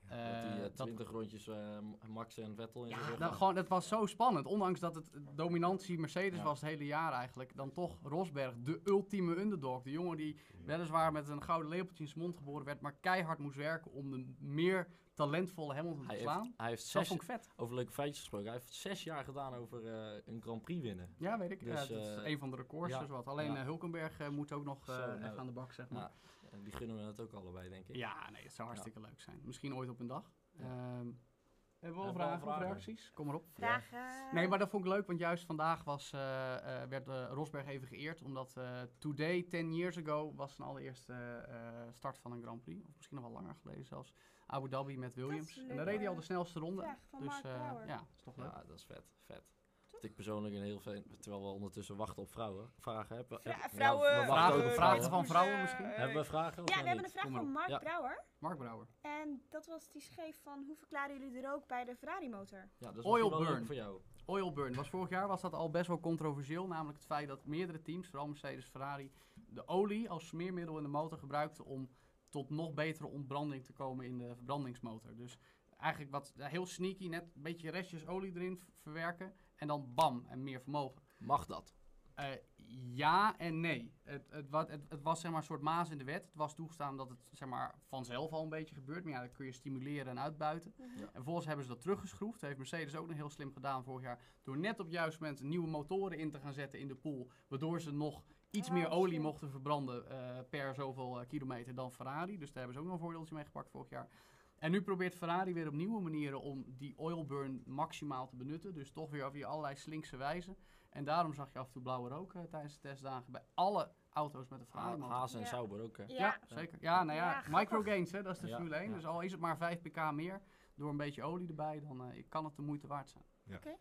zwa. Met die Eh, eh, dat- 20 rondjes eh, Max en Vettel in ja, nou, gewoon, het was zo spannend. Ondanks dat het dominantie Mercedes Ja. was het hele jaar eigenlijk. Dan toch Rosberg, de ultieme underdog. De jongen die weliswaar met een gouden lepeltje in zijn mond geboren werd, maar keihard moest werken om de meer talentvolle Hamilton hij, te heeft, slaan. hij heeft Dat zes, vond ik vet. over leuke feitjes gesproken, hij heeft zes jaar gedaan over eh, een Grand Prix winnen. Ja, weet ik. Dus, Ja, dat is eh, een van de records. ja. Dus wat. Alleen Ja. eh, Hulkenberg eh, moet ook nog eh, even nou, aan de bak, zeg maar. Die gunnen we het ook allebei, denk ik. Ja, nee, het zou hartstikke leuk zijn. Misschien ooit op een dag. Ja. Ehm, hebben we al vragen of reacties? Kom maar op. Vragen? Nee, maar dat vond ik leuk, want juist vandaag was, eh, eh, werd eh, Rosberg even geëerd. Omdat eh, today, 10 years ago, was zijn allereerste start van een Grand Prix. Of misschien nog wel langer geleden zelfs. Abu Dhabi met Williams. En dan leuke reed hij al de snelste ronde. Dus eh, ja, dat is toch leuk. Ja, dat is vet, vet. Wat ik persoonlijk een heel fijn, terwijl we ondertussen wachten op vrouwen, vragen hebben. Vra- heb- vrouwen, ja, we wachten vragen- ook vragen van vrouwen misschien? Hebben we vragen? of Ja, we hebben een vraag van. Mark Ja. Brouwer. Mark Brouwer. En dat was, die schreef van, hoe verklaren jullie de rook bij de Ferrari motor? Ja, dat is Oil burn. voor jou. Oil burn. Was vorig jaar was dat al best wel controversieel. Namelijk het feit dat meerdere teams, vooral Mercedes, Ferrari, de olie als smeermiddel in de motor gebruikten om tot nog betere ontbranding te komen in de verbrandingsmotor. Dus eigenlijk wat eh, heel sneaky, net een beetje restjes olie erin verwerken en dan bam en meer vermogen. Mag dat? Eh, ja en nee. Het, het, wat, het, het was zeg maar een soort maas in de wet. Het was toegestaan dat het zeg maar, vanzelf al een beetje gebeurt. Maar ja, dat kun je stimuleren en uitbuiten. Mhm. Ja. En vervolgens hebben ze dat teruggeschroefd. Dat heeft Mercedes ook nog heel slim gedaan vorig jaar. Door net op het juiste moment nieuwe motoren in te gaan zetten in de pool. Waardoor ze nog iets Oh, meer olie slim. mochten verbranden eh, per zoveel eh, kilometer dan Ferrari. Dus daar hebben ze ook nog een voordeeltje mee gepakt vorig jaar. En nu probeert Ferrari weer op nieuwe manieren om die oil burn maximaal te benutten. Dus toch weer via allerlei slinkse wijzen. En daarom zag je af en toe blauwe rook eh, tijdens de testdagen bij alle auto's met een Ferrari. Haas en Ja. Sauber ook, hè? Ja, Ja, zeker. Ja, nou ja, Ja, microgains, hè, dat is de Ja, Formule 1. ja. Dus al is het maar 5 pk meer, door een beetje olie erbij, dan eh, kan het de moeite waard zijn. oké.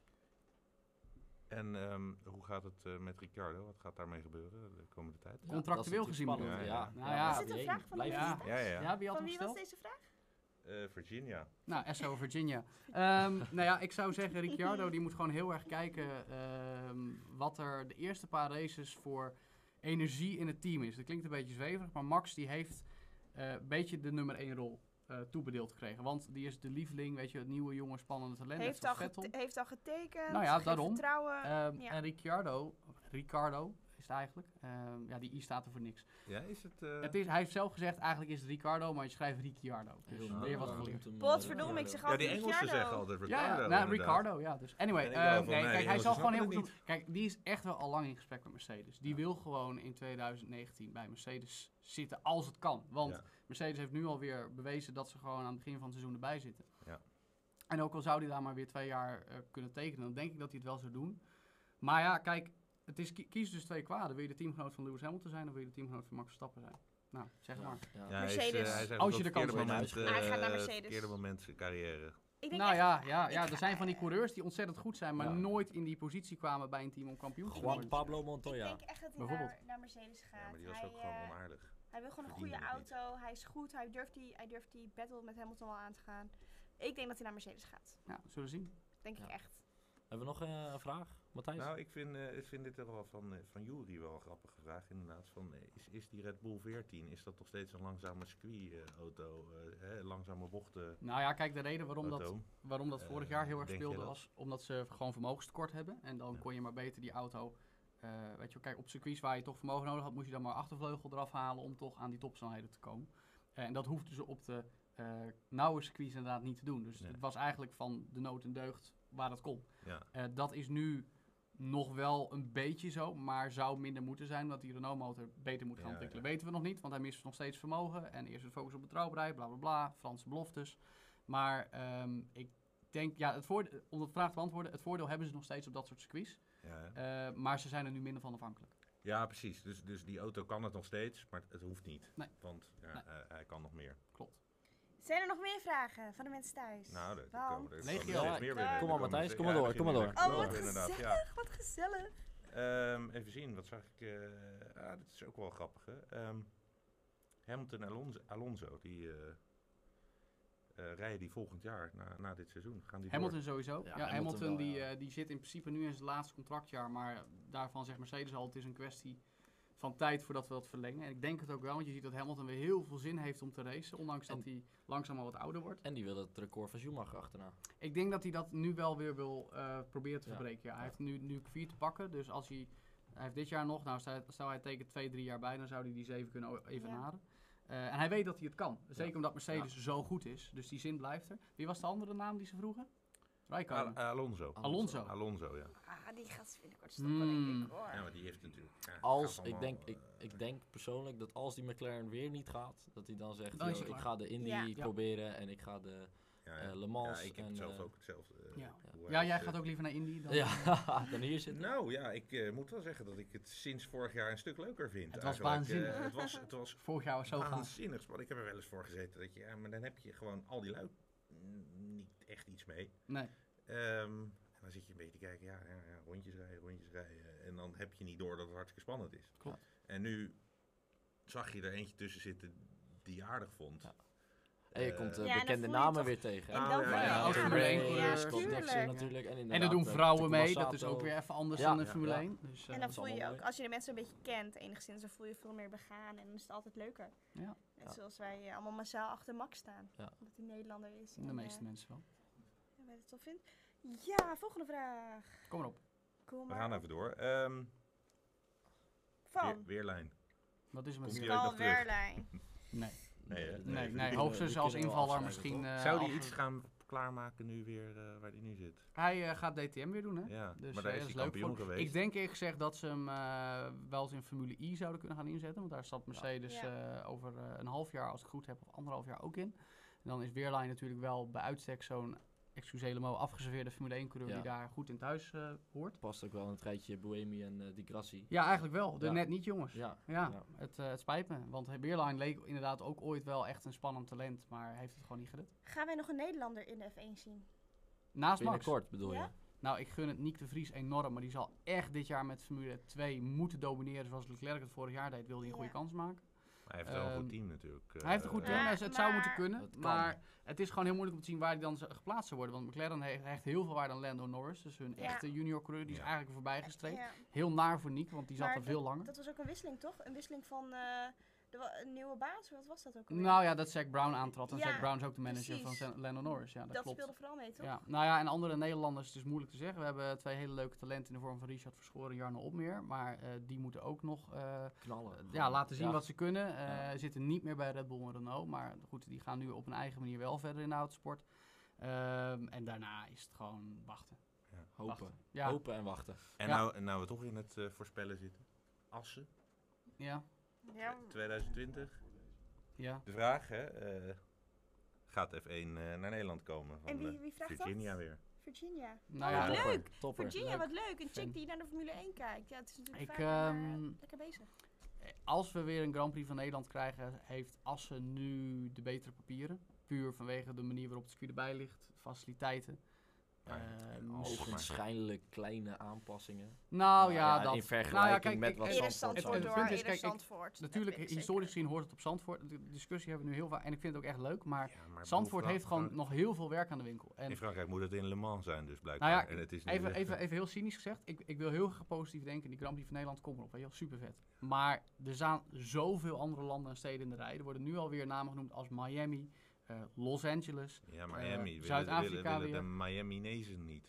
En ehm, hoe gaat het eh, met Ricciardo? Wat gaat daarmee gebeuren de komende tijd? Ja, Contractueel gezien je? Ja, Nou ja. Is dit een vraag van hier. Ja, ja. Ja, wie had Van wie was deze vraag? Eh, Virginia. Nou, SO Virginia. Ehm, nou ja, ik zou zeggen, Ricciardo die moet gewoon heel erg kijken ehm, wat er de eerste paar races voor energie in het team is. Dat klinkt een beetje zweverig, maar Max die heeft eh, een beetje de nummer 1 rol eh, toebedeeld gekregen. Want die is de lieveling, weet je, het nieuwe jonge spannende talent. Heeft al, gete- heeft al getekend. Nou ja, daarom. Vertrouwen. Ehm, ja. En Ricciardo, Ricardo is het eigenlijk. Ehm, ja, die I staat er voor niks. Ja, is het... eh, Het is, hij heeft zelf gezegd, eigenlijk is het Ricardo, maar je schrijft Ricciardo. Dus Heel weer wat geleerd. Potverdomme, ik zeg ja, altijd die Engelsen Ricciardo. zeggen altijd Ja, Ricardo. ja nou. Ricardo, ja. Dus anyway, eh, nee, nee, kijk, die hij zal Engelsen gewoon heel goed. Kijk, die is echt wel al lang in gesprek met Mercedes. Die Ja. wil gewoon in 2019 bij Mercedes zitten als het kan. Want Ja. Mercedes heeft nu alweer bewezen dat ze gewoon aan het begin van het seizoen erbij zitten. Ja. En ook al zou hij daar maar weer twee jaar eh, kunnen tekenen, dan denk ik dat hij het wel zou doen. Maar ja, kijk, het is ki- kies dus twee kwaden. Wil je de teamgenoot van Lewis Hamilton zijn of wil je de teamgenoot van Max Verstappen zijn? Nou, zeg Ja, maar. ja. Ja, hij is, eh, Mercedes. hij is Als je de kans hebt. Hij gaat naar eh, Mercedes. verkeerde moment zijn carrière. Ik denk Nou echt- ja, ja, ik ja, er zijn van die coureurs die ontzettend goed zijn, maar Ja. nooit in die positie kwamen bij een team om kampioen te Juan worden. Pablo Ik Montoya. denk echt dat hij Bijvoorbeeld. naar, naar Mercedes gaat. Ja, maar die was hij, ook gewoon eh, onaardig. hij wil gewoon een goede auto. Hij is goed. Hij durft die, hij durft die battle met Hamilton wel aan te gaan. Ik denk dat hij naar Mercedes gaat. Ja, zullen we zien. Denk ik echt. Hebben we nog eh, een vraag, Matthijs? Nou, ik vind, eh, ik vind dit er wel van, eh, van Jury wel een grappige vraag inderdaad. Van, eh, is, is die Red Bull 14, is dat nog steeds een langzame circuit-auto? eh, langzame bochten Nou ja, kijk, de reden waarom dat, waarom dat vorig jaar heel erg speelde was omdat ze gewoon vermogenstekort hebben. En dan Ja. kon je maar beter die auto, weet je kijk, op circuits waar je toch vermogen nodig had, moest je dan maar achtervleugel eraf halen om toch aan die topsnelheden te komen. En dat hoefden ze op de nauwe circuits inderdaad niet te doen. Dus Nee. het was eigenlijk van de nood en deugd waar dat kon. Ja, dat is nu nog wel een beetje zo, maar zou minder moeten zijn, omdat die Renault-motor beter moet gaan ontwikkelen. ja. Weten we nog niet, want hij mist nog steeds vermogen. En eerst het focus op betrouwbaarheid, bla bla bla, Franse beloftes. Maar ehm, ik denk, ja, het voorde- om de vraag te beantwoorden, het voordeel hebben ze nog steeds op dat soort circuits. Ja, Eh, maar ze zijn er nu minder van afhankelijk. ja precies. Dus, dus die auto kan het nog steeds, maar het hoeft niet. Nee. Want Nee. hij kan nog meer. Klopt. Zijn er nog meer vragen van de mensen thuis? Nou, Want- komen er Legio. komen er steeds Ja, meer kom maar, Matthijs, kom maar door, kom maar door. Oh, wat gezellig, wat gezellig. Ehm, even zien, wat zag ik? eh ah, dit is ook wel grappig. Hè? Ehm, Hamilton en Alonso, Alonso die eh, eh, rijden die volgend jaar na, na dit seizoen. Gaan die Hamilton sowieso. Ja, Ja, Hamilton Hamilton, wel, die, ja. eh, die zit in principe nu in zijn laatste contractjaar. Maar daarvan zegt Mercedes al, het is een kwestie van tijd voordat we dat verlengen. En ik denk het ook wel, want je ziet dat Hamilton weer heel veel zin heeft om te racen. Ondanks dat En- hij langzaam al wat ouder wordt. En die wil het record van Schumacher achterna. Ik denk dat hij dat nu wel weer wil eh, proberen te Ja. verbreken. Ja, hij Ja. heeft nu, nu vier te pakken. Dus als hij, hij heeft dit jaar nog, nou stel, hij tekent twee, drie jaar bij, dan zou hij die zeven kunnen evenaren. Eh, en hij weet dat hij het kan. Zeker omdat Mercedes zo goed is. Dus die zin blijft er. Wie was de andere naam die ze vroegen? Al- Alonso. Alonso. Alonso, ja. Ah, die gaat binnenkort stoppen, denk ik hoor. Ja, maar die heeft natuurlijk... ja, Als, ik allemaal, denk, ik, eh, ik denk persoonlijk dat als die McLaren weer niet gaat, dat hij dan zegt, Dan is "Yo, hij ik klaar." ga de Indy Ja. Proberen en ik ga de ja, eh. Le Mans Ja, ik heb en, zelf eh, ook hetzelfde. Ja. Ja, jij gaat ook liever naar Indy dan... Ja, dan hier zitten. Nou ja, ik moet wel zeggen dat ik het sinds vorig jaar een stuk leuker vind. Het was eigenlijk. waanzinnig. Het, was, het was Vorig jaar was zo gaaf. waanzinnig. Want ik heb er wel eens voor gezeten dat je, ja, maar dan heb je gewoon al die lui mm, niet echt iets mee. Nee. Ehm, en dan zit je een beetje te kijken, ja, ja, ja, rondjes rijden, rondjes rijden. En dan heb je niet door dat het hartstikke spannend is. Klopt. En nu zag je er eentje tussen zitten die je aardig vond. Ja. En je Eh, komt eh, Ja, dan bekende namen toch- weer tegen. En Nou, dan ja, als ja, Formule één ja, coureur, Scott tuurlijk. Dixon natuurlijk. En, En er doen eh, vrouwen mee, dat is ook weer even anders Ja, dan in ja, Formule ja. 1. Dus, eh, En dan voel je ook, als je de mensen een beetje kent, enigszins, dan voel je veel meer begaan en dan is het altijd leuker. Ja. Net Ja. zoals wij eh, allemaal massaal achter Max staan. Ja. Omdat hij Nederlander is. de meeste eh, mensen wel. En wij het tof. Ja, volgende vraag. Kom maar op. Kom We maar. gaan even door. Ehm, weer, Van weerlijn. Wat is er met weer? nog terug? Werlijn. Nee, Nee, hè? nee, Nee, nee, hoogstens als we invaller misschien. eh, Zou die iets gaan klaarmaken nu weer eh, waar hij nu zit? Hij eh, gaat DTM weer doen, hè? Ja, Dus, maar daar is leuk kampioen voor. geweest. Ik denk eerlijk gezegd dat ze hem eh, wel eens in Formule I zouden kunnen gaan inzetten. Want daar staat Mercedes Ja. eh, over eh, een half jaar, als ik het goed heb, of anderhalf jaar ook in. En dan is Weerline natuurlijk wel bij uitstek zo'n, excuus helemaal, afgeserveerde Formule 1 coureur Ja. die daar goed in thuis eh, hoort. Past ook wel in het rijtje Buemi en eh Di Grassi. Ja, eigenlijk wel. De Ja. net niet, jongens. Ja, Ja, Ja. Het, eh, het spijt me. Want Weerline leek inderdaad ook ooit wel echt een spannend talent, maar heeft het gewoon niet gered. Gaan wij nog een Nederlander in de F1 zien? Naast Max. binnenkort bedoel Ja? je. Nou, ik gun het Nick de Vries enorm, maar die zal echt dit jaar met Formule 2 moeten domineren zoals Leclerc het vorig jaar deed. Wil hij een goede kans maken? Hij heeft wel een Ehm, goed team natuurlijk. hij heeft een goed eh, team, Ja, dus het zou moeten kunnen. Maar het is gewoon heel moeilijk om te zien waar hij dan geplaatst zou worden. Want McLaren heeft echt heel veel waarde aan Lando Norris. Dus hun Ja. echte junior coureur, die is eigenlijk voorbij gestreept. Ja. Heel naar voor Nick, want die zat Maar er veel langer. Dat was ook een wisseling, toch? Een wisseling van eh, de, een nieuwe baas? Wat was dat ook alweer? Nou ja, dat Zack Brown aantrad. En Ja, Zack Brown is ook de manager precies. van Lando Norris. Ja, dat, dat klopt. speelde vooral mee, toch? Ja, nou ja, en andere Nederlanders, het is moeilijk te zeggen. We hebben twee hele leuke talenten in de vorm van Richard Verschoren en Jarno Opmeer. Maar eh, die moeten ook nog eh, Knallen. ja, laten zien Ja. wat ze kunnen. Eh Ja. Zitten niet meer bij Red Bull en Renault. Maar goed, die gaan nu op een eigen manier wel verder in de autosport. Ehm, en daarna is het gewoon wachten. Hopen. wachten. Ja, Hopen en wachten. En Ja. nou, en nou we toch in het voorspellen zitten. Assen, ja, Ja. 2020. ja. De vraag, hè, eh, gaat F1 eh, naar Nederland komen? Van, En wie, wie vraagt Virginia dat? weer. Virginia. Nou Oh, ja, leuk. Topper. Virginia, Leuk. wat leuk. Een chick die naar de Formule 1 kijkt. Ja, het is natuurlijk Ik, fijn, maar, eh, ehm, lekker bezig. Als we weer een Grand Prix van Nederland krijgen, heeft Assen nu de betere papieren. Puur vanwege de manier waarop het circuit erbij ligt, faciliteiten. Eh, Ogenschijnlijk kleine aanpassingen. Nou ja, ja, dat. in vergelijking nou ja, kijk, met ik- wat Zandvoort Zandvoort het door, punt is, kijk, Zandvoort. Natuurlijk, historisch zeker. gezien hoort het op Zandvoort. De discussie hebben we nu heel vaak en ik vind het ook echt leuk. Maar Ja, maar Zandvoort heeft gewoon Frank- nog heel veel werk aan de winkel. En In Frankrijk moet het in Le Mans zijn dus blijkbaar. Nou ja, en het is nu even, even, even heel cynisch gezegd. Ik, ik wil heel graag positief denken. Die Grand Prix van Nederland komt erop. Weet je wel, super vet. Maar er staan zoveel andere landen en steden in de rij. Er worden nu alweer namen genoemd als Miami, eh, Los Angeles. Ja, eh, Miami. Zuid-Afrika willen, de Miaminezen niet.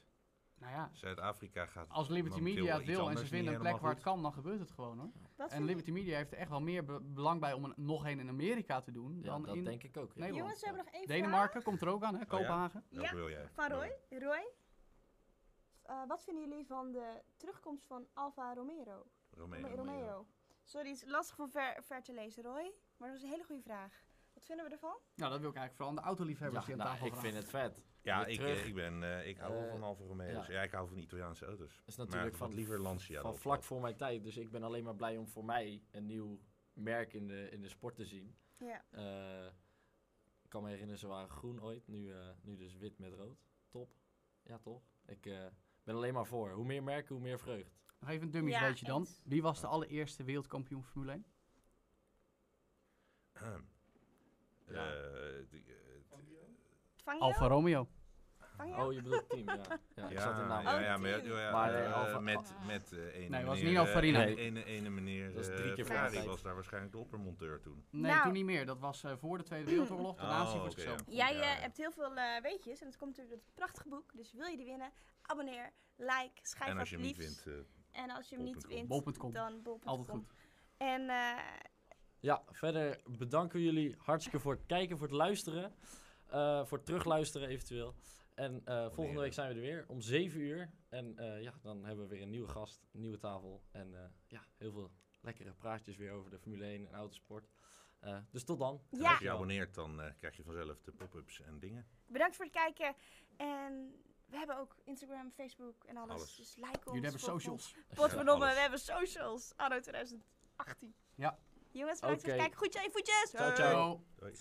Nou ja, Zuid-Afrika gaat als Liberty Media het wil en ze vinden een plek waar het kan, dan gebeurt het gewoon hoor. En Liberty Media heeft er echt wel meer be- belang bij om er nog een in Amerika te doen Ja, dan dat in denk ik ook. ja. je? Nederland. Jongens, we hebben nog één Denemarken komt er ook aan, hè? ja? Kopenhagen. Welke Ja, wil jij? van Roy. Roy, eh, wat vinden jullie van de terugkomst van Alfa Romero? Romeo. Romeo. Sorry, het is lastig van ver, ver te lezen, Roy. Maar dat was een hele goede vraag. Wat vinden we ervan? Nou, dat wil ik eigenlijk vooral aan de autoliefhebbers Ja, die aan nou, tafel ik vind het vet. Ja, ik, eh, ik, ben, eh, ik hou wel Eh, van Alfa Romeo's. ja. Ja. ik hou van Italiaanse auto's. Dat is natuurlijk maar van, wat liever Lancia. van vlak voor mijn tijd. Dus ik ben alleen maar blij om voor mij een nieuw merk in de, in de sport te zien. Ja. Eh, ik kan me herinneren, ze waren groen ooit. Nu, eh, nu dus wit met rood. Top. Ja, toch? Ik eh, ben alleen maar voor. Hoe meer merken, hoe meer vreugd. Nog even een dummies Ja, weetje dan. Wie was de allereerste wereldkampioen Formule 1? Ahem. Ja. Eh, die, eh, Vang je? Alfa Romeo. Vang je? Oh, je bedoelt team, ja. ja, ik ja, naam. ja, Oh, ja, maar, team. ja, Maar, eh, eh, Alfa- met, met eh, ene Nee, was Nino eh, Farina. ene- ene, ene meneer Dat is drie eh, keer Ferrari de was daar waarschijnlijk de oppermonteur toen. Nee, Nou. toen niet meer. Dat was eh, voor de Tweede Wereldoorlog. Daarna hij Oh, voor zichzelf. ja. begonnen. Jij Ja, eh, ja. hebt heel veel eh, weetjes en het komt natuurlijk uit het prachtige boek. Dus wil je die winnen, abonneer, like, schrijf En als je hem niet alsjeblieft. wint... eh, En als je hem niet wint, Bol.com. dan bol.com. Altijd goed. En eh, Ja, verder bedanken we jullie hartstikke voor het kijken, voor het luisteren. eh, voor het terugluisteren eventueel. En eh, volgende week zijn we er weer om 7 uur. En eh, ja, dan hebben we weer een nieuwe gast, een nieuwe tafel. En eh, ja, heel veel lekkere praatjes weer over de Formule 1 en autosport. Eh, dus tot dan. Ja. als je je abonneert, dan eh, krijg je vanzelf de pop-ups en dingen. bedankt voor het kijken. En we hebben ook Instagram, Facebook en alles. Alles. Dus like ons. Jullie hebben socials. Potverdomme, we hebben socials. Anno 2018. Ja. Jongens, bedankt voor het kijken. Goed aan voetjes. Ciao, ciao. Doei.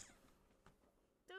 Doei.